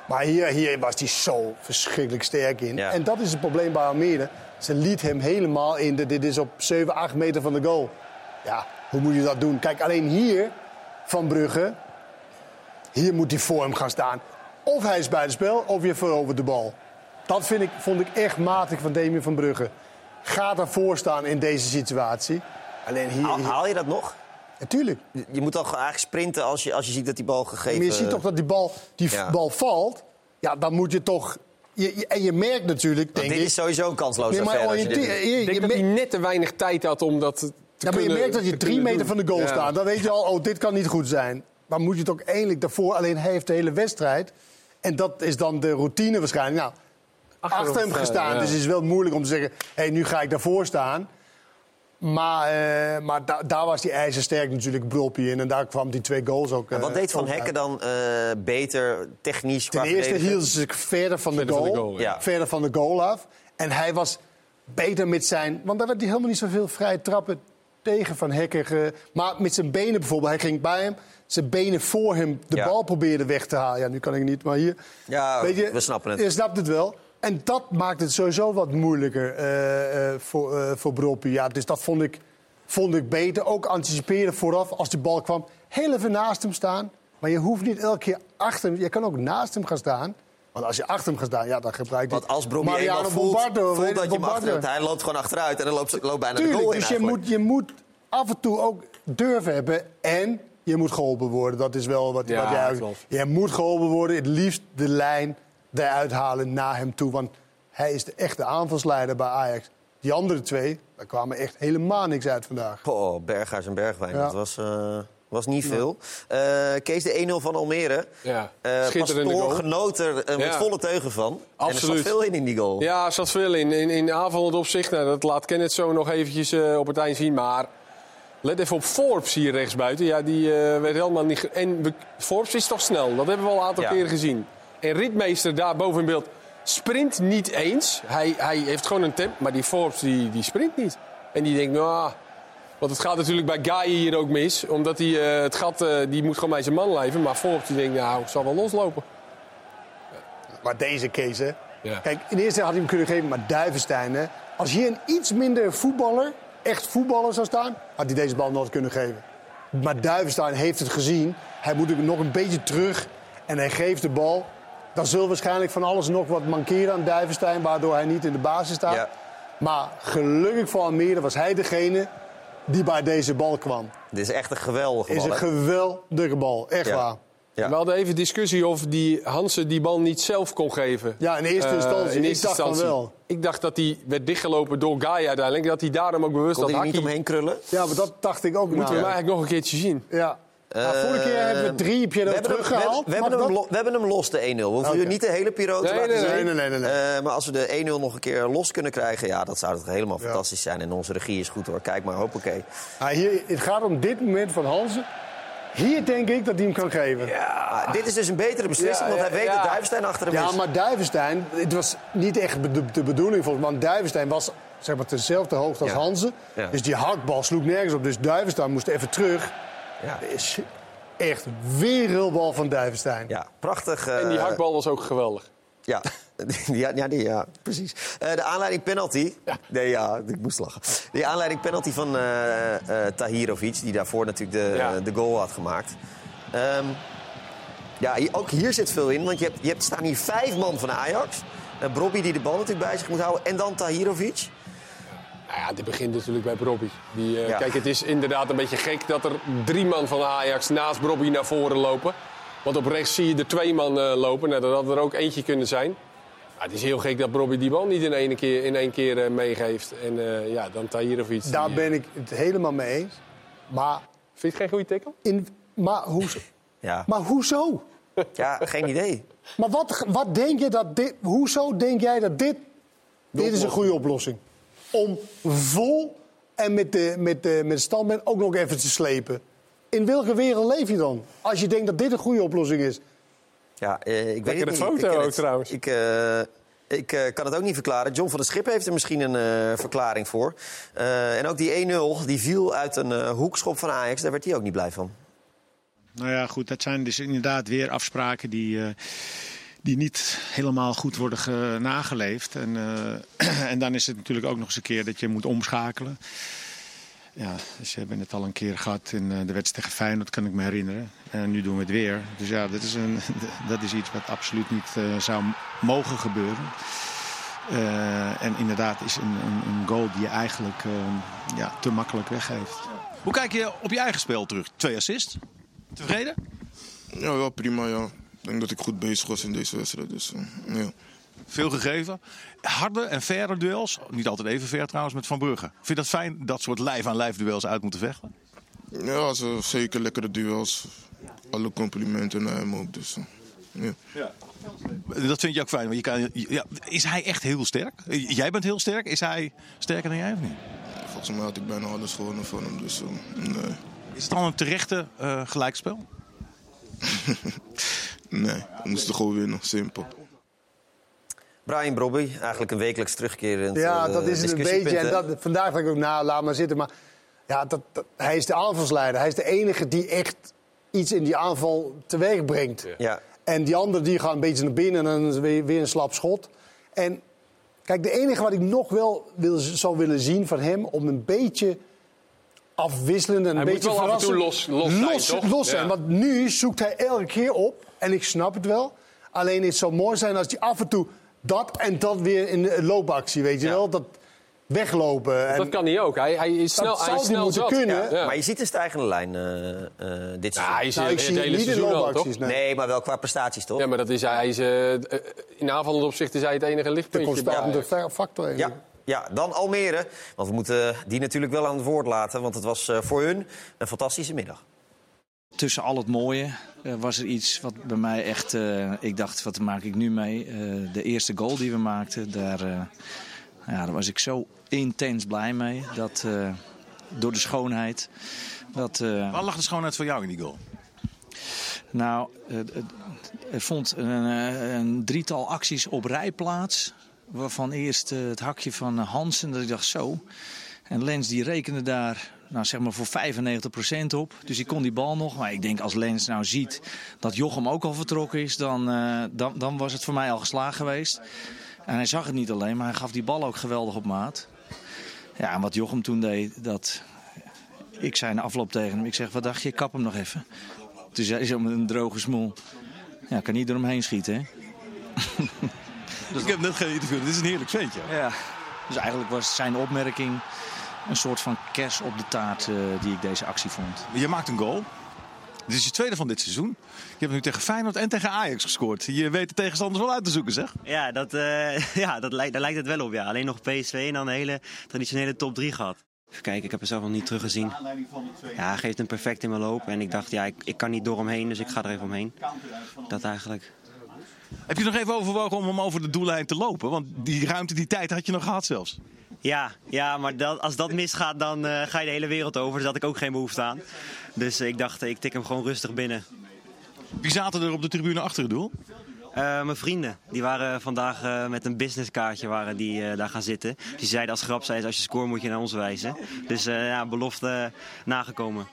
Maar hier, hier was hij zo verschrikkelijk sterk in. Ja. En dat is het probleem bij Almere. Ze liet hem helemaal in. De, dit is op 7, 8 meter van de goal. Ja, hoe moet je dat doen? Kijk, alleen hier van Brugge. Hier moet hij voor hem gaan staan. Of hij is bij het spel, of je verovert de bal. Dat vind ik, vond ik echt matig van Damien van Brugge. Ga daarvoor staan in deze situatie. Alleen hier... Hier- haal je dat nog? Natuurlijk. Je moet toch eigenlijk sprinten als je, als je ziet dat die bal gegeven... Maar je ziet toch dat die bal, die Ja. bal valt. Ja, dan moet je toch... Je, je- en je merkt natuurlijk, Want denk dit ik... is sowieso een kansloze Nee, maar dit Ik denk je dat hij merkt- net te weinig tijd had om dat te Ja, maar je merkt dat je drie meter van de goal Ja. staat. Dan weet je al, oh, dit kan niet goed zijn. Maar moet je het ook eindelijk daarvoor... Alleen hij heeft de hele wedstrijd En dat is dan de routine waarschijnlijk. Nou, achter, hem gestaan. ja. Dus het is wel moeilijk om te zeggen, hé, nu ga ik daarvoor staan. Maar, eh, maar da- daar was die ijzersterk natuurlijk Broppie in. En daar kwam die twee goals ook En wat eh, deed Van. Hekken dan eh, beter, technisch? Ten eerste hielden ze zich verder van de Verder van goal. de goal, ja. Verder van de goal af. En hij was beter met zijn... Want daar werd hij helemaal niet zoveel vrije trappen tegen Van Hekken. ge- maar met zijn benen bijvoorbeeld. Hij ging bij hem. Zijn benen voor hem de Ja. bal probeerde weg te halen. Ja, nu kan ik niet, maar hier. Ja, Weet je, we snappen het. Je snapt het wel. En dat maakt het sowieso wat moeilijker eh, eh, voor, eh voor Broppie. Ja, dus dat vond ik, vond ik beter. Ook anticiperen vooraf als die bal kwam. Heel even naast hem staan. Maar je hoeft niet elke keer achter hem. Je kan ook naast hem gaan staan. Want als je achter hem gaat staan, ja, dan gebruik je... Want als Brobbey eenmaal voelt, Bombardo, voelt weet dat je hem Bombardo. achter hebt, hij loopt gewoon achteruit en dan loopt, loopt bijna de Tuurlijk, goal in dus je eigenlijk. moet, je moet af en toe ook durven hebben. En je moet geholpen worden. Dat is wel wat, Ja, wat. Je moet geholpen worden. Het liefst de lijn eruit halen naar hem toe. Want hij is de echte aanvalsleider bij Ajax. Die andere twee, daar kwamen echt helemaal niks uit vandaag. Oh, Berghuis en Bergwijn, Ja. dat was, eh, was niet veel. Eh, Kees, de 1-0 van Almere. Ja, Eh schitterende Pastoor goal. genoot er met Ja. volle teugen van. En er Absoluut. zat veel in in die goal. Ja, er zat veel in. In, in aanvallend opzicht, nou, dat laat Kenneth zo nog eventjes op het eind zien. Maar let even op Forbes hier rechtsbuiten. Ja, die eh, werd helemaal niet... En Forbes is toch snel, dat hebben we al een aantal Ja. keren gezien. En Ritmeester daar boven in beeld sprint niet eens. Hij, hij heeft gewoon een tempo, maar die Forbes die, die sprint niet. En die denkt, nou... Want het gaat natuurlijk bij Guy hier ook mis. Omdat hij eh, het gat, eh, die moet gewoon bij zijn man leven. Maar Forbes die denkt, nou, ik zal wel loslopen. Maar deze Kees, hè. Ja. Kijk, in eerste had hij hem kunnen geven, maar Duivenstein, hè. Als hier een iets minder voetballer, echt voetballer zou staan... had hij deze bal nooit kunnen geven. Maar Duivenstein heeft het gezien. Hij moet nog een beetje terug en hij geeft de bal. Dan zal waarschijnlijk van alles nog wat mankeren aan Duivenstein... waardoor hij niet in de basis staat. Ja. Maar gelukkig voor Almere was hij degene die bij deze bal kwam. Dit is echt een geweldige Is bal. een hè? geweldige bal, echt Ja. waar. Ja. We hadden even discussie of die Hansen die bal niet zelf kon geven. Ja, in eerste Eh, instantie. in Ik eerste dacht van instantie. wel. Ik dacht dat hij werd dichtgelopen door Guy uiteindelijk. Dat hij daarom ook bewust Kon dat hij niet omheen krullen? Ja, maar dat dacht ik ook Moeten we hem eigenlijk nog een keertje zien. Ja. Nou, vorige keer hebben we drie, heb je hebben hem- teruggehaald. We hebben, we, hebben hem dat? lo- we hebben hem los, de 1-0. We hoeven Oké. u niet de hele Piro te Nee, laten nee, zien. nee, nee, nee, nee. Eh, maar als we de 1-0 nog een keer los kunnen krijgen... ja, dat zou toch helemaal fantastisch zijn. En onze regie is goed hoor. Kijk maar, hoppakee. Ah, hier, het gaat om dit moment van Hansen. Hier denk ik dat hij hem kan geven. Ja, dit is dus een betere beslissing, Ja, want hij ja, weet ja. dat Duivenstein achter hem is. maar Duivenstein, het was niet echt de, de bedoeling volgens mij. Want Duivenstein was zeg maar, dezelfde hoogte als Ja. Hansen. Ja. Dus die hakbal sloeg nergens op. Dus Duivenstein moest even terug. Ja. Is echt wereldbal van Duivenstein. Ja, prachtig. eh, En die hakbal was ook geweldig. Ja, [LAUGHS] ja, ja, die, ja precies. Eh, de aanleiding penalty. Nee, ja, ik moest lachen. Die aanleiding penalty van eh eh Tahirovic, die daarvoor natuurlijk de, Ja. de goal had gemaakt. Ehm, ja, ook hier zit veel in, want je hebt, je hebt staan hier vijf man van Ajax. Uh, Brobby die de bal natuurlijk bij zich moet houden. En dan Tahirovic. Nou ja, dit begint natuurlijk bij Brobby. Die, eh, Ja. Kijk, het is inderdaad een beetje gek dat er drie man van Ajax naast Brobby naar voren lopen. Want op rechts zie je er twee man eh, lopen. Nou, dat had er ook eentje kunnen zijn. Maar het is heel gek dat Brobby die bal niet in één keer, in één keer eh, meegeeft. En eh, ja, dan Tahirovic. Daar die, ben ik het helemaal mee eens. Maar, Vind je het geen goede tackle? in, maar, hoezo? [LAUGHS] Ja, maar hoezo? ja geen idee. Maar wat, wat denk je dat dit... Hoezo denk jij dat dit... Dit is een goede oplossing. Om vol en met de, met de, met de standbeen ook nog even te slepen. In welke wereld leef je dan? Als je denkt dat dit een goede oplossing is. Ja, eh, ik weet het niet. foto ik ken ook het. trouwens. Ik, eh, ik eh, kan het ook niet verklaren. John van der Schip heeft er misschien een eh, verklaring voor. Eh, en ook die 1-0, die viel uit een eh, hoekschop van Ajax. Daar werd hij ook niet blij van. Nou ja, goed, dat zijn dus inderdaad weer afspraken die, eh, die niet helemaal goed worden ge- nageleefd. En, eh, [CLEARS THROAT] en dan is het natuurlijk ook nog eens een keer dat je moet omschakelen. Ja, dus we hebben het al een keer gehad in eh, de wedstrijd tegen Feyenoord, kan ik me herinneren. En nu doen we het weer. Dus ja, dat is, een, [LAUGHS] dat is iets wat absoluut niet eh, zou mogen gebeuren. Eh, en inderdaad is een, een, een goal die je eigenlijk eh, ja, te makkelijk weggeeft. Hoe kijk je op je eigen spel terug? Twee assists. Tevreden? Ja, wel prima, ja. Ik denk dat ik goed bezig was in deze wedstrijd. Dus, eh, ja. Veel gegeven. Harde en faire duels. Niet altijd even fair trouwens met Van Brugge. Vind je dat fijn, dat soort lijf-aan-lijf duels uit moeten vechten? ja, ze, zeker lekkere duels. Alle complimenten naar hem ook. Dus, eh. Ja. Dat vind je ook fijn. Want je kan, ja, is hij echt heel sterk? Jij bent heel sterk. Is hij sterker dan jij of niet? Volgens mij had ik bijna alles gewonnen van hem. Dus, eh, nee. Is het dan een terechte gelijkspel? [LAUGHS] nee, we moesten gewoon winnen. Simpel. Brian Brobby, eigenlijk een wekelijks terugkerend Ja, eh, dat is het een beetje. En dat, vandaag dacht ik ook, nou, laat maar zitten. Maar ja, dat, dat- hij is de aanvalsleider. Hij is de enige die echt iets in die aanval teweeg brengt. Ja. En die anderen die gaan een beetje naar binnen en dan weer, weer een slap schot. En kijk, de enige wat ik nog wel wil, zou willen zien van hem... om een beetje afwisselend en een Hij moet beetje wel af en toe los- los zijn, toch? los zijn. Ja. Want nu zoekt hij elke keer op. En ik snap het wel. Alleen het zou mooi zijn als hij af en toe dat en dat weer in de loopactie, weet je wel. Dat weglopen. En Dat kan hij ook. Hij, hij is snel, Dat hij is hij snel moeten zat. kunnen. Ja, ja. Maar je ziet een stijgende lijn eh, eh, dit seizoen. hij is Nou, het ik zie hele niet seizoen al, toch? nee. Nee, maar wel qua prestaties, toch? Ja, maar dat is, hij is, eh, in aanvallend opzicht is hij het enige de lichtpuntje. constante bij- factor. Ja, ja, dan Almere. Want we moeten die natuurlijk wel aan het woord laten. Want het was eh, voor hun een fantastische middag. Tussen al het mooie eh, was er iets wat bij mij echt... eh, ik dacht, wat maak ik nu mee? Eh, de eerste goal die we maakten, daar, eh, ja, daar was ik zo intens blij mee. Dat, eh, door de schoonheid. Dat, eh, Waar lag de schoonheid voor jou in die goal? nou, er vond een, eh, een drietal acties op rij plaats. Waarvan eerst eh, het hakje van eh, Hansen, dat ik dacht zo. En Lens die rekende daar nou, zeg maar voor 95% op. Dus die kon die bal nog. Maar ik denk als Lens nou ziet dat Jochem ook al vertrokken is... dan, eh, dan, dan was het voor mij al geslaagd geweest. En hij zag het niet alleen, maar hij gaf die bal ook geweldig op maat. Ja, en wat Jochem toen deed, dat... Ik zei in afloop tegen hem, ik zeg, wat dacht je, kap hem nog even. Zei hij zo met een droge smoel... Ja, kan niet door hem heen schieten, hè? [LAUGHS] ik heb net geen interview. Dit is een heerlijk ventje. Ja. Dus eigenlijk was zijn opmerking een soort van kers op de taart eh, die ik deze actie vond. Je maakt een goal. Dit is je tweede van dit seizoen. Je hebt nu tegen Feyenoord en tegen Ajax gescoord. Je weet de tegenstanders wel uit te zoeken, zeg. Ja, dat, eh, [LAUGHS] ja dat lijkt, daar lijkt het wel op. Ja. Alleen nog PSV en dan een hele traditionele top 3 gehad. Even kijken, ik heb er zelf nog niet teruggezien. Ja, hij geeft hem perfect in mijn loop. En ik dacht, ja, ik, ik kan niet door hem heen, dus ik ga er even omheen. Dat eigenlijk. Heb je nog even overwogen om hem over de doellijn te lopen? Want die ruimte, die tijd had je nog gehad zelfs. Ja, ja maar dat, als dat misgaat, dan eh, ga je de hele wereld over. Dus daar had ik ook geen behoefte aan. Dus eh, ik dacht, eh, ik tik hem gewoon rustig binnen. Wie zaten er op de tribune achter het doel? Mijn vrienden, die waren vandaag met een businesskaartje waren die, daar gaan zitten. Die zeiden als grap, zei, ze, als je scoort moet je naar ons wijzen. Dus ja, belofte nagekomen.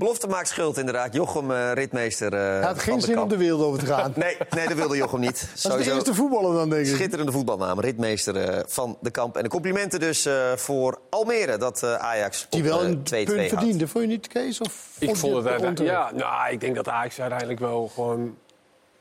Belofte maakt schuld, inderdaad. Jochem, eh, ritmeester. eh, Hij had geen zin kamp. om de wereld over te gaan. [LAUGHS] Nee, nee, dat wilde Jochem niet. [LAUGHS] Dat is de eerste voetballer dan, denk ik. Schitterende voetbalnaam, ritmeester eh, van de kamp. En de complimenten dus eh, voor Almere, dat eh, Ajax Die op wel eh, 2-2 een punt houdt. verdiende. Vond je niet, Kees? Of Ik vond het uiteindelijk... onterecht? Ja, nou, ik denk dat Ajax uiteindelijk wel gewoon...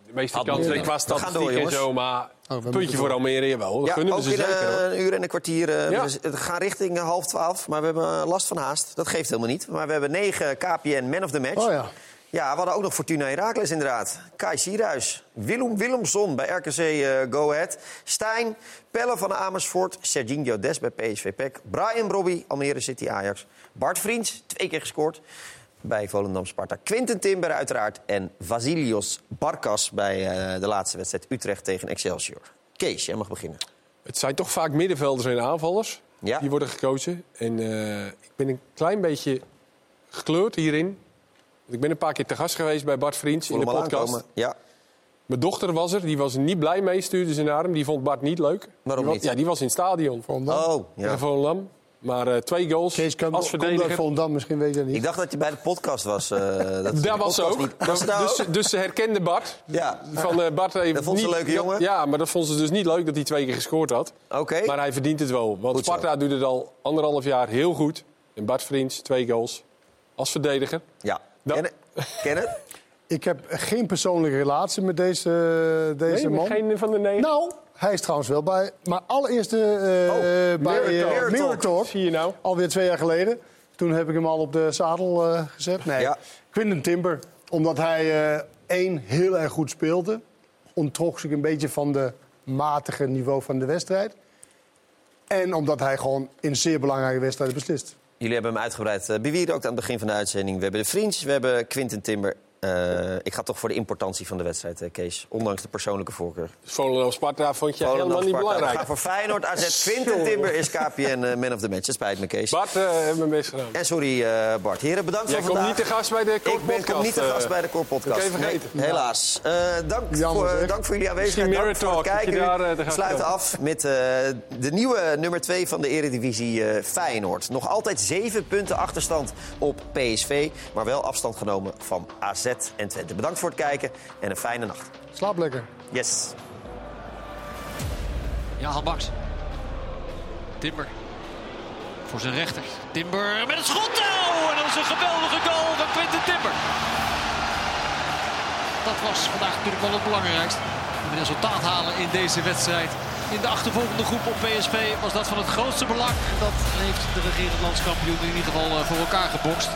De meeste kansen qua statistiek en jongens. zo, maar we puntje voor. Almere, jawel. Ja, we ook ze in zeker. eh, een uur en een kwartier. eh, Ja. we z- Het gaat richting eh, half twaalf, maar we hebben eh, last van haast. Dat geeft helemaal niet. Maar we hebben negen KPN Man of the Match. Oh ja. Ja, we hadden ook nog Fortuna Heracles inderdaad. Kai Sierhuis, Willem Willemson bij RKC eh, Go Ahead. Stijn, Pelle van Amersfoort, Serginho Des bij PSV PEC. Brian Brobby, Almere City Ajax. Bart Vriends, twee keer gescoord bij Volendam Sparta. Quinten Timber uiteraard. En Vasilios Barkas bij eh, de laatste wedstrijd Utrecht tegen Excelsior. Kees, jij mag beginnen. Het zijn toch vaak middenvelders en aanvallers Ja. die worden gekozen. En eh, ik ben een klein beetje gekleurd hierin. Ik ben een paar keer te gast geweest bij Bart Vriends in de podcast. aankomen. Ja. Mijn dochter was er, die was er niet blij mee, stuurde ze naar hem. Die vond Bart niet leuk. Waarom die niet? Was, ja, die was in het stadion. Oh, ja. Volendam. Maar eh, twee goals Kees kan, als verdediger. Volendam, misschien weet je dat niet. Ik dacht dat je bij de podcast was. eh, dat Daar was ze ook. Niet... Was daar dus, ook? dus ze herkende Bart. Ja. Van, eh, Bart heeft Dat vond ze niet- een leuke jongen? Ja, maar dat vond ze dus niet leuk dat hij twee keer gescoord had. Oké. Maar hij verdient het wel. Want Goed zo. Sparta doet het al anderhalf jaar heel goed. En Bart Vriends, twee goals. Als verdediger. Ja. Nou. Ken, ken het? Ik heb geen persoonlijke relatie met deze, deze Nee, man. geen van de negen. Nou, hij is trouwens wel bij. Maar allereerste eh, Oh, bij Mirror eh, Talk. Mirror Talk. Zie je nou? Alweer twee jaar geleden. Toen heb ik hem al op de zadel eh, gezet. Nee, Ja. Quinten Timber. Omdat hij eh, één heel erg goed speelde. Onttrok zich een beetje van de matige niveau van de wedstrijd. En omdat hij gewoon in zeer belangrijke wedstrijden beslist. Jullie hebben hem uitgebreid uh, bewierookt aan het begin van de uitzending. We hebben de Vriends, we hebben Quinten Timber Eh, ik ga toch voor de importantie van de wedstrijd, eh, Kees. Ondanks de persoonlijke voorkeur. Volendam Sparta vond je helemaal niet belangrijk. Ik ga voor Feyenoord, AZ, [LAUGHS] Quinten Timber is KPN eh, man of the match. Dat spijt me, Kees. Bart best gedaan. En sorry, Bart. Heren, bedankt Jij voor vandaag. komt niet te gast bij de Core Ik ben Podcast, kom niet te gast bij de Core Podcast. ik even vergeten. Nee, helaas. Dank, Jammer, voor, dank voor jullie aanwezigheid. Dank voor het kijken. daar, We sluiten af met de nieuwe nummer 2 van de Eredivisie Feyenoord. Nog altijd 7 punten achterstand op PSV. Maar wel afstand genomen van AZ en Twente. Bedankt voor het kijken en een fijne nacht. Slaap lekker. Yes. Jahan Baks. Timber. Voor zijn rechter. Timber met een schot. Oh, en dat is een geweldige goal van Quinten Timber. Dat was vandaag natuurlijk wel het belangrijkste. Een resultaat halen in deze wedstrijd. In de achtervolgende groep op PSV was dat van het grootste belang. Dat heeft de regerend landskampioen in ieder geval eh, voor elkaar gebokst.